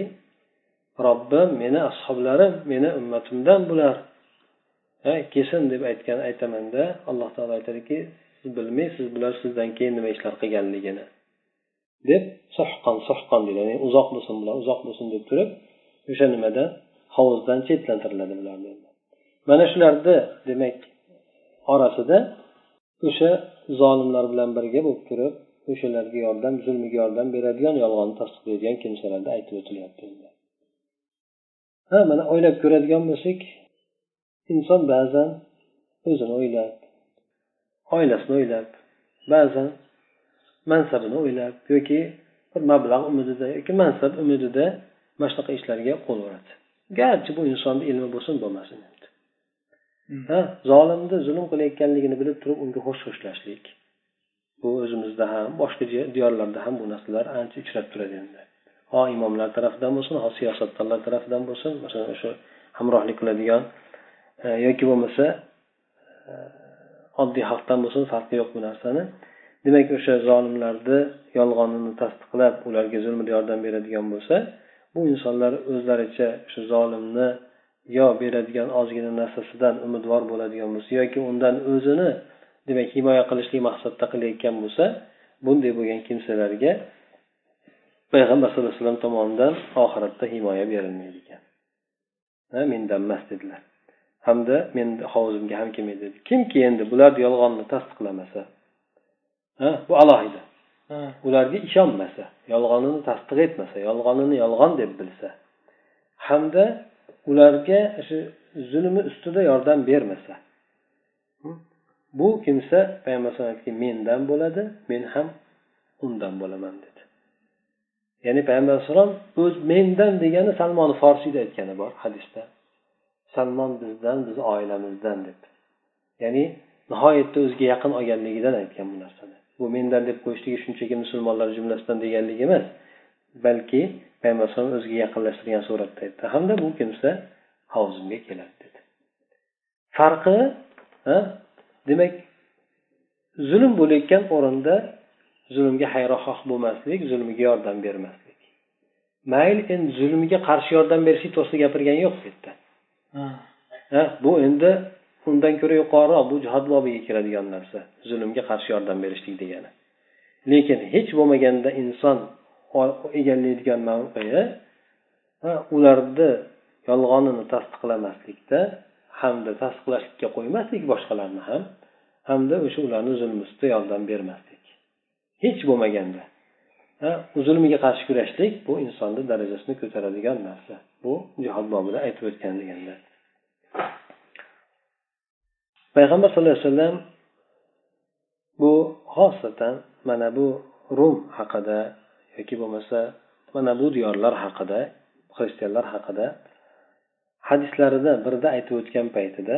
robbim meni ashoblarim meni ummatimdan bular. Kelsin deb aytgan aytamanda alloh taolo aytadiki siz bilmaysiz bular sizdan keyin nima ishlar qilganligini. deb sohqon sohqon deydi ya'ni uzoq bo'lsin bular uzoq bo'lsin deb turib o'sha nimadan hovuzdan chetlantiriladi bularni mana shularni demak orasida o'sha zolimlar bilan birga bo'lib turib o'shalarga yordam zulmiga yordam beradigan yolg'onni tasdiqlaydigan kimsalarni aytib o'tilyapti ha mana o'ylab ko'radigan bo'lsak inson ba'zan o'zini o'ylab oilasini o'ylab ba'zan mansabini o'ylab yoki bir mablag' umidida yoki mansab umidida mana shunaqa ishlarga qo'l uradi. Garchi bu insonni ilmi bo'lsin bo'lmasin ha zolimni zulm qilayotganligini bilib turib unga xo'sh xo'shlashlik bu o'zimizda ham boshqa diyorlarda ham bu narsalar ancha uchrab turadi endi ho imomlar tarafidan bo'lsin ho siyosatdonlar tarafidan bo'lsin masalan o'sha hamrohlik qiladigan e, yoki bo'lmasa e, oddiy xalqdan bo'lsin farqi yo'q bu narsani. Demak o'sha zolimlarni yolg'onini tasdiqlab ularga zulmida yordam beradigan bo'lsa bu insonlar o'zlaricha o'sha zolimni yo beradigan ozgina narsasidan umidvor bo'ladigan bo'lsa yoki undan o'zini demak himoya qilishlik maqsadda qilayotgan bo'lsa bunday bo'lgan kimsalarga payg'ambar sallallohu alayhi vasallam tomonidan oxiratda himoya berilmaydi ekan. Mendan emas dedilar. Hamda meni hovuzimga ham kelmaydi dedi. Kimki endi bularni yolg'onni tasdiqlamasa? Bu alohida. Ularga ishonmasa yolg'onini tasdiq etmasa yolg'onini yolg'on deb bilsa hamda ularga shu zulmi ustida yordam bermasa bu kimsa payg'ambar alayhi mendan bo'ladi men ham undan bo'laman dedi ya'ni payg'ambar alayhissalom o'z mendan degani salmoni forsiyda aytgani bor hadisda. Salmon bizdan biz oilamizdan deb. Ya'ni nihoyatda o'ziga yaqin olganligidan aytgan bu narsani. Bu mendan deb qo'yishligi shunchaki musulmonlar jumlasidan deganligi emas balki payg'ambar alayhisalom o'ziga yaqinlashtirgan suratda aytdi. Hamda bu kimsa havzimga keladi dedi. Farqi demak zulm bo'layotgan o'rinda zulmga xayroxoh bo'lmaslik zulmiga yordam bermaslik. Mayli endi zulmiga qarshi yordam berishlik to'g'risida gapirgani yo'q bu yerda. Bu endi undan ko'ra yuqoriroq bu jihod bobiga kiradigan narsa zulmga qarshi yordam berishlik degani. Lekin hech bo'lmaganda inson egallaydigan mavqei ularni yolg'onini tasdiqlamaslikda hamda tasdiqlashlikka qo'ymaslik boshqalarni ham hamda o'sha ularni zulmi ustida yordam bermaslik hech bo'lmaganda. Zulmiga qarshi kurashlik bu insonni darajasini ko'taradigan narsa. Bu jihod bobida aytib o'tgan deganda. Payg'ambar sallallohu alayhi vasallam bu xosatan mana bu rum haqida yoki bo'lmasa mana bu diyorlar haqida xristianlar haqida hadislarida birida aytib o'tgan paytida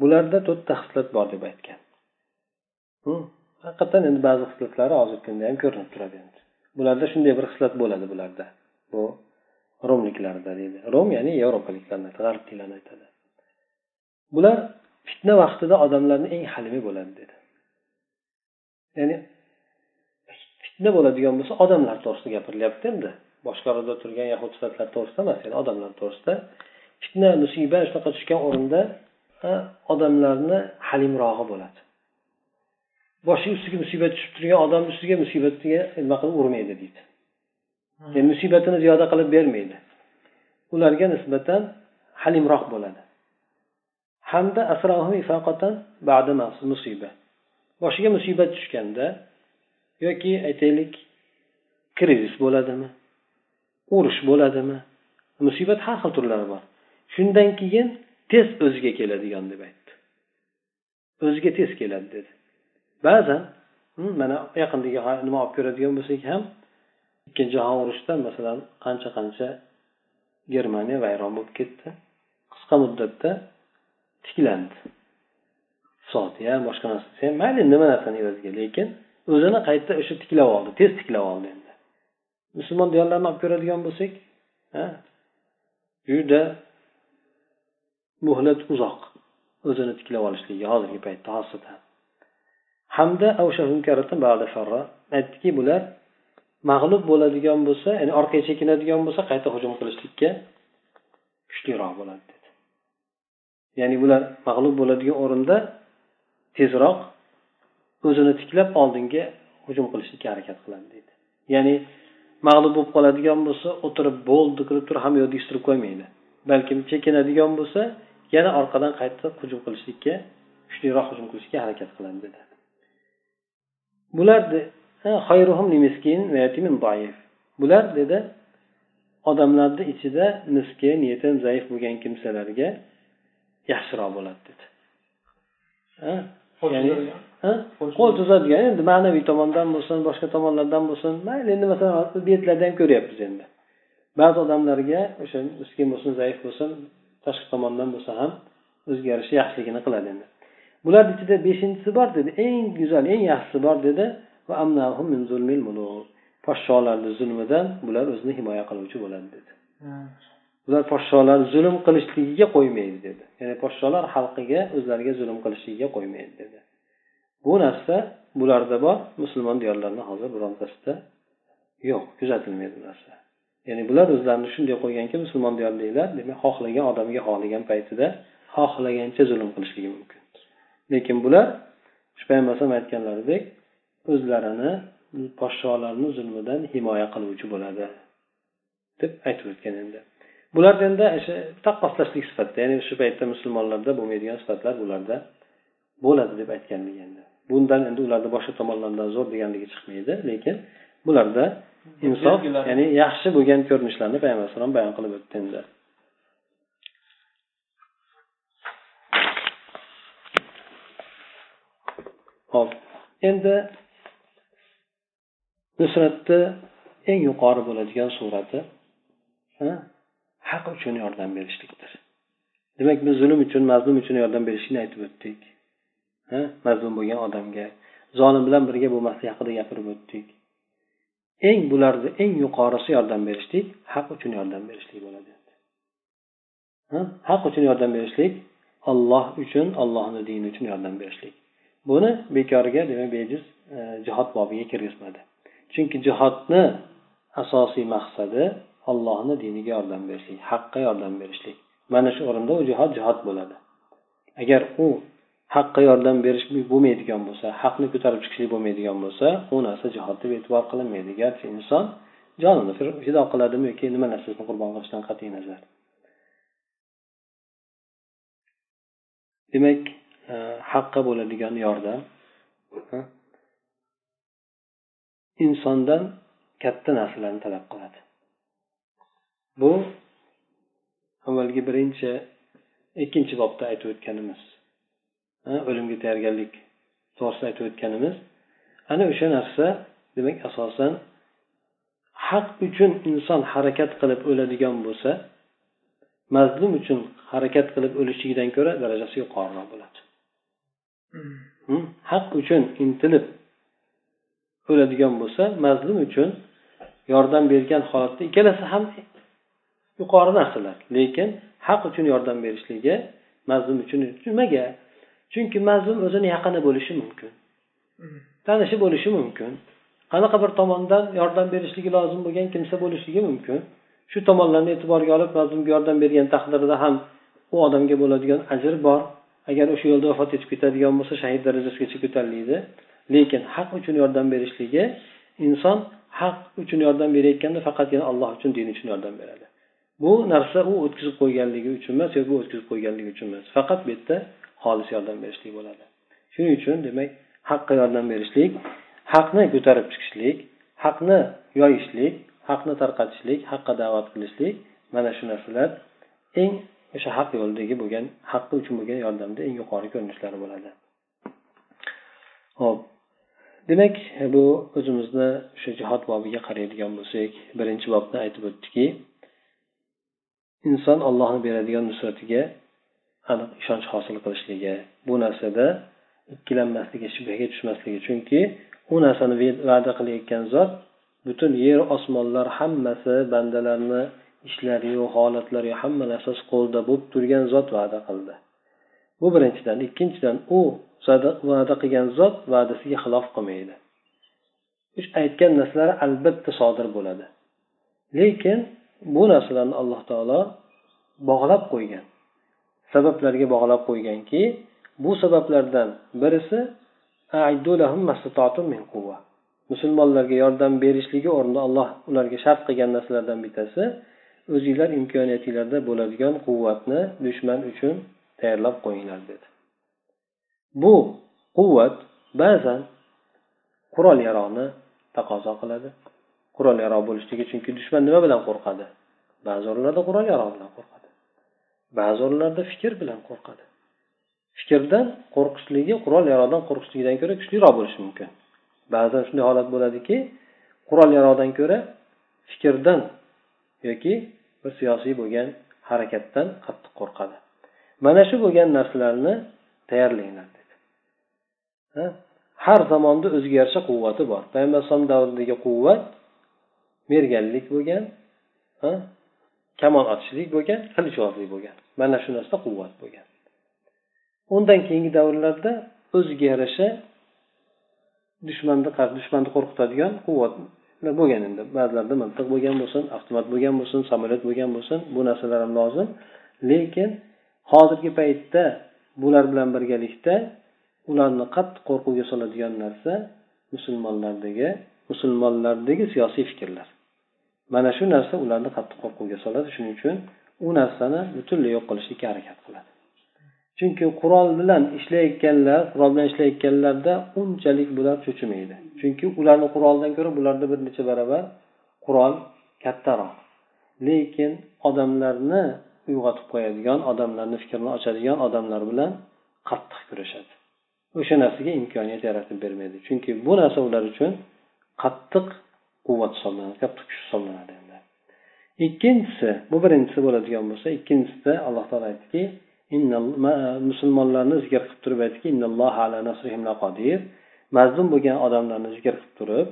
bularda to'rtta xislat bor deb aytgan. Hm? Haqiqatdan endi ba'zi xislatlari hozirgi kunda ham ko'rinib turadi endi. Bularda shunday bir xislat bo'ladi bularda. Bu romliklarda deydi. Rom ya'ni yevropaliklarni g'arbliklarni aytadi. Bular fitna vaqtida odamlarni eng halimi bo'ladi dedi. Ya'ni fitna bo'ladigan bo'lsa odamlar to'g'risida gapirilyapti endi. Boshqaruvda turgan yahud sifatlar to'g'risida emas ya'ni odamlar to'g'risida fitna musibat shunaqa tushgan o'rinda odamlarni halimrog'i bo'ladi. Boshiga ustiga musibat tushib turgan odamni ustiga musibatga nima qilib urmaydi deydi. Ya'ni musibatini ziyoda qilib bermaydi. Ularga nisbatan halimroq bo'ladi. Hamda musiba. Boshiga musibat tushganda yoki aytaylik krizis bo'ladimi urush bo'ladimi musibat har xil turlari bor. Shundan keyin tez o'ziga keladigan deb aytdi. O'ziga tez keladi dedi. Ba'zan mana yaqindagi nima olib ko'radigan bo'lsak ham ikkinchi jahon urushida masalan qancha qancha germaniya vayron bo'lib ketdi. Qisqa muddatda tiklandi. Iqtisodi ham boshqa narsasi ham mayli nima narsani evaziga lekin o'zini qayta o'sha tiklab oldi tez tiklab oldi endi. Musulmon diyorlarini olib ko'radigan bo'lsak juda muhlat uzoq o'zini tiklab olishligi hozirgi paytda xosatan. Hamda aytdiki bular mag'lub bo'ladigan bo'lsa ya'ni orqaga chekinadigan bo'lsa qayta hujum qilishlikka kuchliroq bo'ladi dedi. Ya'ni bular mag'lub bo'ladigan o'rinda tezroq o'zini tiklab oldinga hujum qilishlikka harakat qiladi deydi ya'ni mag'lub bo'lib qoladigan bo'lsa o'tirib bo'ldi qilib turib hamma yoqni yig'ishtirib qo'ymaydi. Balkim chekinadigan bo'lsa yana orqadan qayta hujum qilishlikka kuchliroq hujum qilishga harakat qiladi dedi. Bular bular dedi odamlarni ichida miskin yetim zaif bo'lgan kimsalarga yaxshiroq bo'ladi dedi. Qo'l cho'zadigan endi ma'naviy tomondan bo'lsin boshqa tomonlardan bo'lsin. Mayli endi masalan bu yerlarda ham ko'ryapmiz endi. Ba'zi odamlarga o'sha miskin bo'lsin zaif bo'lsin tashqi tomondan bo'lsa ham o'ziga yarasha yaxshiligini qiladi endi bularni ichida beshinchisi bor dedi. Eng go'zal eng yaxshisi bor dedi. Podsholarni zulmidan bular o'zini himoya qiluvchi bo'ladi dedi. Ular podsholar zulm qilishligiga qo'ymaydi dedi. Ya'ni podsholar xalqiga o'zlariga zulm qilishligiga qo'ymaydi dedi. Bu narsa bularda bor. Musulmon diyorlarni hozir birontasida yo'q. Kuzatilmaydi bu narsa. Ya'ni bular o'zlarini shunday qo'yganki musulmon diyorliklar demak xohlagan odamga xohlagan paytida xohlagancha zulm qilishligi mumkin lekin bular shu payg'ambar alayhisalom aytganlaridek o'zlarini podsholarni zulmidan himoya qiluvchi bo'ladi deb aytib o'tgan endi. Bularda endi o'sha taqqoslashlik sifatida ya'ni shu paytda musulmonlarda bo'lmaydigan sifatlar bularda bo'ladi deb aytganlik endi. Bundan endi ularni boshqa tomonlaridan zo'r deganligi chiqmaydi lekin bularda insof ya'ni yaxshi bo'lgan ko'rinishlarni payg'ambar alayhisalom bayon qilib o'tdi endi hop endi nusratni eng yuqori bo'ladigan surati haq uchun yordam berishlikdir. Demak biz zulm uchun mazlum uchun yordam berishlikni aytib o'tdik mazlum bo'lgan odamga zolim bilan birga bo'lmaslik haqida gapirib o'tdik. Eng bularni eng yuqorisi yordam berishlik haq uchun yordam berishlik bo'ladi. Haq uchun yordam berishlik olloh uchun ollohni dini uchun yordam berishlik. Buni bekorga demak bejiz e, jihod bobiga kirgizmadi chunki jihodni asosiy maqsadi allohni diniga yordam berishlik haqqa yordam berishlik. Mana shu o'rinda u jihod jihod bo'ladi. Agar u haqqa yordam berish bo'lmaydigan bo'lsa haqni ko'tarib chiqishlik bo'lmaydigan bo'lsa u narsa jihod deb e'tibor qilinmaydi. Garchi inson jonini fido qiladimi yoki nima narsasini qurbon qilishdan qat'iy nazar? Demak Э, haqqa bo'ladigan yordam. Insondan katta narsalarni talab qiladi. Bu avvalgi birinchi ikkinchi bobda aytib o'tganimiz. O'limga tayyorgarlik to'g'risida aytib o'tganimiz. Ana o'sha narsa demak asosan haq uchun inson harakat qilib o'ladigan bo'lsa mazlum uchun harakat qilib o'lishligidan ko'ra darajasi yuqoriroq bo'ladi. Haq uchun intilib o'ladigan bo'lsa mazlum uchun yordam bergan holatda ikkalasi ham yuqori narsalar. Lekin haq uchun yordam berishligi mazlum uchun nimaga chunki mazlum o'zini yaqini bo'lishi mumkin. Tanishi bo'lishi mumkin. Qanaqa bir tomondan yordam berishligi lozim bo'lgan kimsa bo'lishligi mumkin. Shu tomonlarni e'tiborga olib mazlumga yordam bergan taqdirda ham u odamga bo'ladigan ajr bor agar o'sha yo'lda vafot etib ketadigan bo'lsa shahid darajasigacha ko'tariladi lekin haq uchun yordam berishligi inson haq uchun yordam berayotganda faqatgina alloh uchun din uchun yordam beradi. Bu narsa u o'tkazib qo'yganligi uchun emas yoki bu o'tkazib qo'yganligi uchun emas. Faqat bu yerda xolis yordam berishlik bo'ladi. Shuning uchun demak haqqa yordam berishlik haqni ko'tarib chiqishlik haqni yoyishlik haqni tarqatishlik haqqa da'vat qilishlik mana shu narsalar eng o'sha haq yo'lidagi bo'lgan haqqi uchun bo'lgan yordamni eng yuqori ko'rinishlari bo'ladi. Ho'p demak bu o'zimizni o'sha jihod bobiga qaraydigan bo'lsak birinchi bobda aytib o'tdiki inson ollohni beradigan nusratiga aniq ishonch hosil qilishligi bu narsada ikkilanmasligi shubhaga tushmasligi. Chunki u narsani va'da qilayotgan zot butun yer osmonlar hammasi bandalarni ishlariyu holatlari hamma narsasi qo'lida bo'lib turgan zot va'da qildi. Bu birinchidan. Ikkinchidan u va'da qilgan zot va'dasiga xilof qilmaydi. Aytgan narsalar albatta sodir bo'ladi. Lekin bu narsalarni alloh taolo bog'lab qo'ygan. Sabablarga bog'lab qo'yganki bu sabablardan birisi musulmonlarga yordam berishligi o'rnida alloh ularga shart qilgan narsalardan bittasi o'zinglar imkoniyatinglarda bo'ladigan quvvatni dushman uchun tayyorlab qo'yinglar dedi. Bu quvvat ba'zan qurol yarog'ni taqozo qiladi. Qurol yarog' bo'lishligi chunki dushman nima bilan qo'rqadi? Ba'zi o'rinlarda qurol yarog' bilan qo'rqadi. Ba'zi o'rinlarda fikr bilan qo'rqadi. Fikrdan qo'rqishligi qurol yarog'dan qo'rqishligidan ko'ra kuchliroq bo'lishi mumkin. Ba'zan shunday holat bo'ladiki qurol yarog'dan ko'ra fikrdan yoki bir siyosiy bo'lgan harakatdan qattiq qo'rqadi. Mana shu bo'lgan narsalarni tayyorlanglar dedi. Har zamonda o'ziga yarasha quvvati bor. Payg'ambar alayhisalom davridagi quvvat merganlik bo'lgan kamon otishlik bo'lgan qilichbozlik bo'lgan. Mana shu narsa quvvat bo'lgan. Undan keyingi davrlarda o'ziga yarasha dushmanni dushmanni qo'rqitadigan quvvat bo'lgan endi. Ba'zilarda miltiq bo'lgan bo'lsin avtomat bo'lgan bo'lsin samolyot bo'lgan bo'lsin bu narsalar ham lozim. Lekin hozirgi paytda bular bilan birgalikda ularni qattiq qo'rquvga soladigan narsa musulmonlardagi musulmonlardagi siyosiy fikrlar. Mana shu narsa ularni qattiq qo'rquvga soladi. Shuning uchun u narsani butunlay yo'q qilishlikka harakat qiladi. Chunki qurol bilan ishlayotganlar qurol bilan ishlayotganlarda unchalik bular cho'chimaydi. Chunki ularni quroldan ko'ra bularda bir necha barobar qurol kattaroq. Lekin odamlarni uyg'otib qo'yadigan odamlarni fikrini ochadigan odamlar bilan qattiq kurashadi. O'sha narsaga imkoniyat yaratib bermaydi. Chunki bu narsa ular uchun qattiq quvvat hisoblanadi katta kuch hisoblanadi endi. Ikkinchisi bu birinchisi bo'ladigan bo'lsa ikkinchisida alloh taolo aytdiki musulmonlarni zikr qilib turib aytdiki mazlum bo'lgan odamlarni zikr qilib turib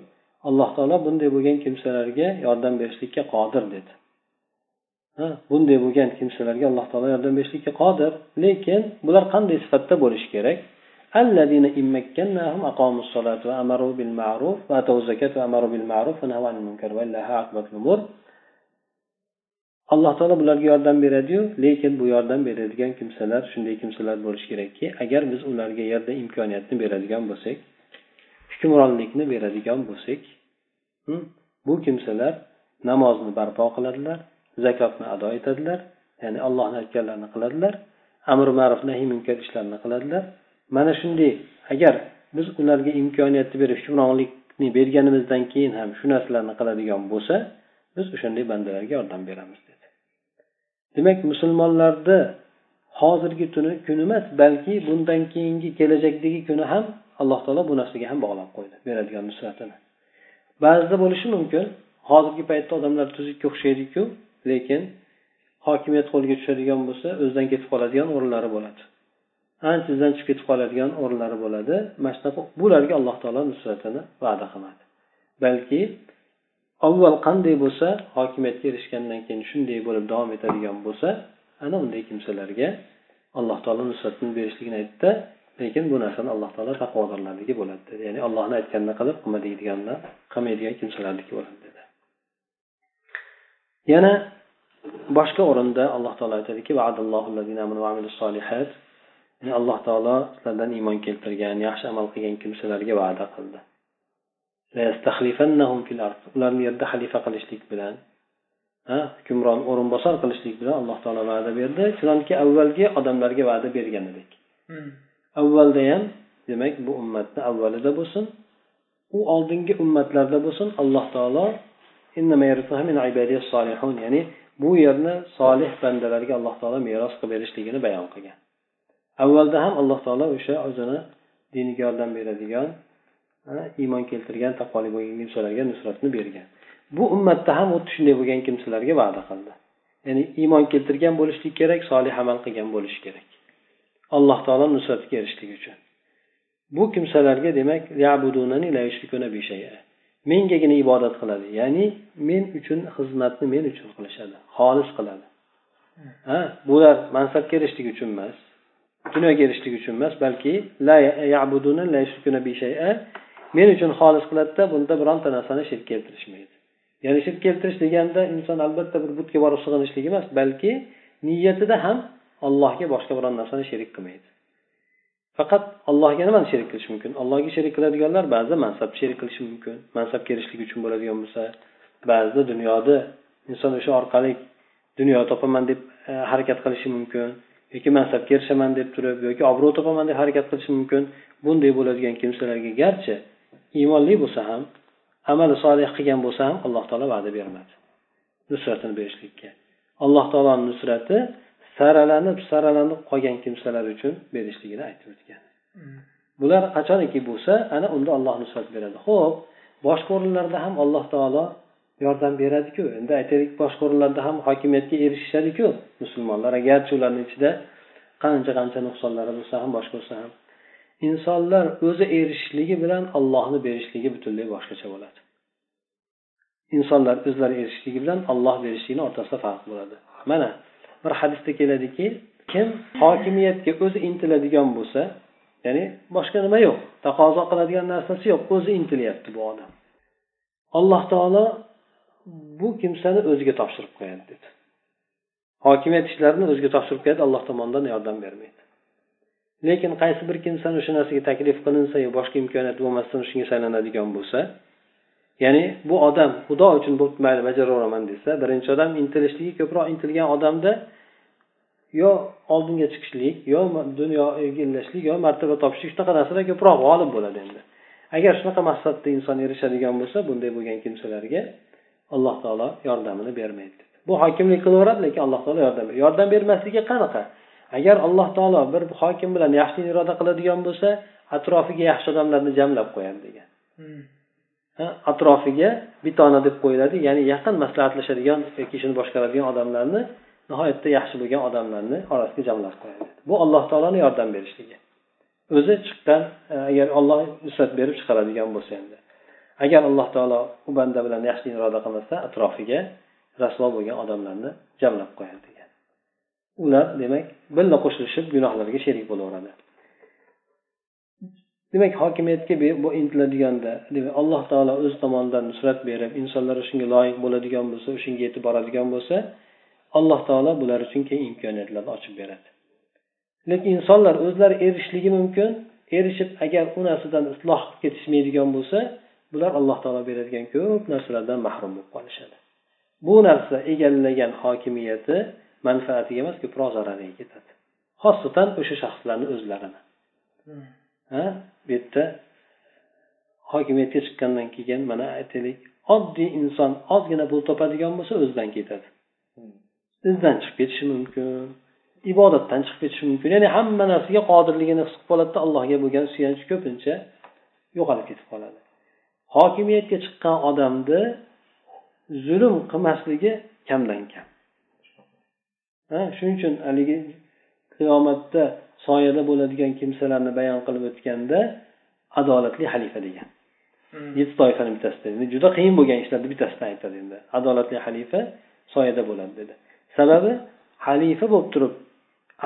alloh taolo bunday bo'lgan kimsalarga yordam berishlikka qodir dedi bunday bo'lgan kimsalarga alloh taolo yordam berishlikka qodir lekin bular qanday sifatda bo'lishi kerak الذين إن مكناهم أقاموا الصلاة وأمروا بالمعروف وآتوا الزكاة وأمروا بالمعروف ونهوا عن المنكر ولله عاقبة الأمور alloh taolo bularga yordam beradiyu lekin bu yordam beradigan kimsalar shunday kimsalar bo'lishi kerakki agar biz ularga yerda imkoniyatni beradigan bo'lsak hukmronlikni beradigan bo'lsak hmm, bu kimsalar namozni barpo qiladilar zakotni ado etadilar ya'ni allohni aytganlarini qiladilar amri ma'ruf nahiy munkar ishlarini qiladilar. Mana shunday agar biz ularga imkoniyatni berib hukmronlikni berganimizdan keyin ham shu narsalarni qiladigan bo'lsa biz o'shanday bandalarga yordam beramiz dedi. Demak musulmonlarni hozirgi tuni kuni emas balki bundan keyingi kelajakdagi kuni ham alloh taolo bu narsaga ham bog'lab qo'ydi beradigan nusratini. Ba'zida bo'lishi mumkin hozirgi paytda odamlar tuzukka o'xshaydiku lekin hokimiyat qo'lga tushadigan bo'lsa o'zidan ketib qoladigan o'rinlari bo'ladi. Ancha izdan chiqib ketib qoladigan o'rinlari bo'ladi. Mana shunaqa bularga alloh taolo nusratini va'da qilmadi balki avval qanday bo'lsa hokimiyatga erishgandan keyin shunday bo'lib davom etadigan bo'lsa ana unday kimsalarga alloh taolo nusratni berishligini aytdida lekin bu narsani alloh taolo taqvodorlarniki bo'ladi dedi. Ya'ni allohni aytganini qilib qilma qilmaydiganlar qilmaydigan kimsalarniki bo'ladi dedi. Yana boshqa o'rinda alloh taolo aytadiki ya'ni alloh taolo sizlardan iymon keltirgan yaxshi amal qilgan kimsalarga va'da qildi. Ularni yerda xalifa qilishlik bilan hukmron o'rinbosar qilishlik bilan alloh taolo va'da berdi. Chunonki avvalgi odamlarga va'da bergan edik. Hmm. avvalda ham demak bu ummatni avvalida bo'lsin u oldingi ummatlarda bo'lsin alloh taolo ya'ni bu yerni solih bandalarga alloh taolo meros qilib berishligini bayon qilgan. Avvalda ham alloh taolo o'sha o'zini diniga yordam beradigan iymon keltirgan taqvoli bo'lgan kimsalarga nusratni bergan. Bu ummatda ham xuddi shunday bo'lgan kimsalarga va'da qildi. Ya'ni iymon keltirgan bo'lishlik kerak solih amal qilgan bo'lishi kerak. Alloh taolo nusratiga erishishlik uchun. Bu kimsalarga demak mengagina ibodat qiladi. Ya'ni men uchun xizmatni men uchun qilishadi xolis qiladi. Ha bular mansabga erishishlik uchun emas dunyoga erishishlik uchun emas balki men uchun xolis qiladida bunda bironta narsani shirk keltirishmaydi. Ya'ni shirk keltirish deganda inson albatta bir butga borib sig'inishlik emas balki niyatida ham allohga boshqa biron narsani sherik qilmaydi. Faqat allohga nimani sherik qilish mumkin? Allohga sherik qiladiganlar ba'zida mansab sherik qilishi mumkin mansabga erishishlik uchun bo'ladigan bo'lsa ba'zida dunyoda inson o'sha orqali dunyo topaman deb e, harakat qilishi mumkin yoki mansabga erishaman deb turib yoki obro' topaman deb harakat qilishi mumkin. Bunday bo'ladigan kimsalarga garchi iymonli bo'lsa ham amali solih qilgan bo'lsa ham alloh taolo va'da bermadi. Nusratini berishlikka. Alloh taoloni nusrati saralanib saralanib qolgan kimsalar uchun berishligini aytib o'tgan. Bular qachoniki bo'lsa ana unda olloh nusrat beradi. Ho'p boshqa o'rinlarda ham alloh taolo yordam beradiku. Endi aytaylik boshqa o'rinlarda ham hokimiyatga erishishadiku. Musulmonlar agarchi ularni ichida qancha qancha nuqsonlari bo'lsa ham boshqa bo'lsa ham insonlar o'zi erishishligi bilan allohni berishligi butunlay boshqacha bo'ladi. Insonlar o'zlari erishishligi bilan olloh berishligini o'rtasida farq bo'ladi. Mana bir hadisda keladiki kim hokimiyatga o'zi intiladigan bo'lsa ya'ni boshqa nima yo'q taqozo qiladigan narsasi yo'q o'zi intilyapti bu odam. Alloh taolo bu kimsani o'ziga topshirib qo'yadi dedi. Hokimiyat ishlarini o'ziga topshirib qo'yadi alloh tomonidan yordam bermaydi. Lekin qaysi bir kimsani o'sha narsaga taklif qilinsa yo boshqa imkoniyat bo'lmasdan shunga saylanadigan bo'lsa ya'ni bu odam xudo uchun bo'pti mayli bajaraveraman desa birinchi odam intilishligi ko'proq intilgan odamda yo oldinga chiqishlik yo dunyo egallashlik yo martaba topishlik shunaqa narsalar ko'proq g'olib bo'ladi endi. Agar shunaqa maqsadda inson erishadigan bo'lsa bunday bo'lgan kimsalarga alloh taolo yordamini bermaydi bu hokimlik qilaveradi lekin alloh taolo yordam yordam bermasligi qanaqa? Agar alloh taolo bir hokim bilan yaxshilikni iroda qiladigan bo'lsa atrofiga yaxshi odamlarni jamlab qo'yadi degan. Hmm. atrofiga bitona deb qo'yiladi ya'ni yaqin maslahatlashadigan yoki ishini boshqaradigan odamlarni nihoyatda yaxshi bo'lgan odamlarni orasiga jamlab qo'yadi. Bu alloh taoloni yordam berishligi. O'zi chiqqan e, agar olloh nusrat berib chiqaradigan bo'lsa endi. Agar alloh taolo u banda bilan yaxshilikni iroda qilmasa atrofiga rasvo bo'lgan odamlarni jamlab qo'yadi ular demak birga qo'shilishib gunohlarga sherik bo'laveradi. Demak hokimiyatga bu intiladiganda demak alloh taolo o'z tomonidan nusrat berib insonlar shunga loyiq bo'ladigan bo'lsa o'shanga yetib boradigan bo'lsa alloh taolo bular uchun keyin imkoniyatlarni ochib beradi. Lekin insonlar o'zlari erishishligi mumkin erishib agar u narsadan isloh qilib ketishmaydigan bo'lsa bular alloh taolo beradigan ko'p narsalardan mahrum bo'lib qolishadi. Bu narsa egallagan hokimiyati manfaatiga emas ko'proq zarariga ketadi. Xosatan o'sha shaxslarni o'zlarini. Ha? Bu yerda hokimiyatga chiqqandan keyin mana aytaylik oddiy inson ozgina pul topadigan bo'lsa o'zidan ketadi. Izdan chiqib ketishi mumkin ibodatdan chiqib ketishi mumkin. Ya'ni hamma narsaga qodirligini his qilib qoladida allohga bo'lgan suyanchi ko'pincha yo'qolib ketib qoladi. Hokimiyatga chiqqan odamni zulm qilmasligi kamdan kam shuning uchun haligi qiyomatda soyada bo'ladigan kimsalarni bayon qilib o'tganda adolatli xalifa degan. Hmm. yetti toifani bittasida juda qiyin bo'lgan ishlarni bittasidan aytadi endi. Adolatli xalifa soyada bo'ladi dedi. Sababi xalifa bo'lib turib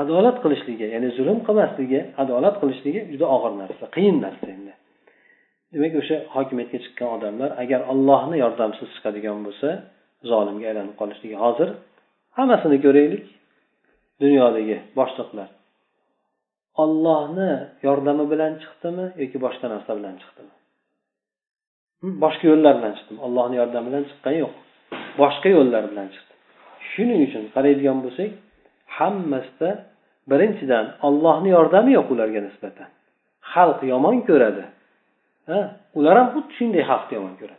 adolat qilishligi ya'ni zulm qilmasligi adolat qilishligi juda og'ir narsa qiyin narsa endi. Demak o'sha hokimiyatga chiqqan odamlar agar ollohni yordamsiz chiqadigan bo'lsa zolimga aylanib qolishligi hozir hammasini ko'raylik. Dunyodagi boshliqlar. Ollohni yordami bilan chiqdimi yoki boshqa narsa bilan chiqdimi? Boshqa yo'llar bilan chiqdimi ollohni yordami bilan chiqqani yo'q. Boshqa yo'llar bilan chiqdi shuning uchun qaraydigan bo'lsak hammasida birinchidan ollohni yordami yo'q ularga nisbatan. Xalq yomon ko'radi. Ha? Ular ham xuddi shunday xalqni yomon ko'radi.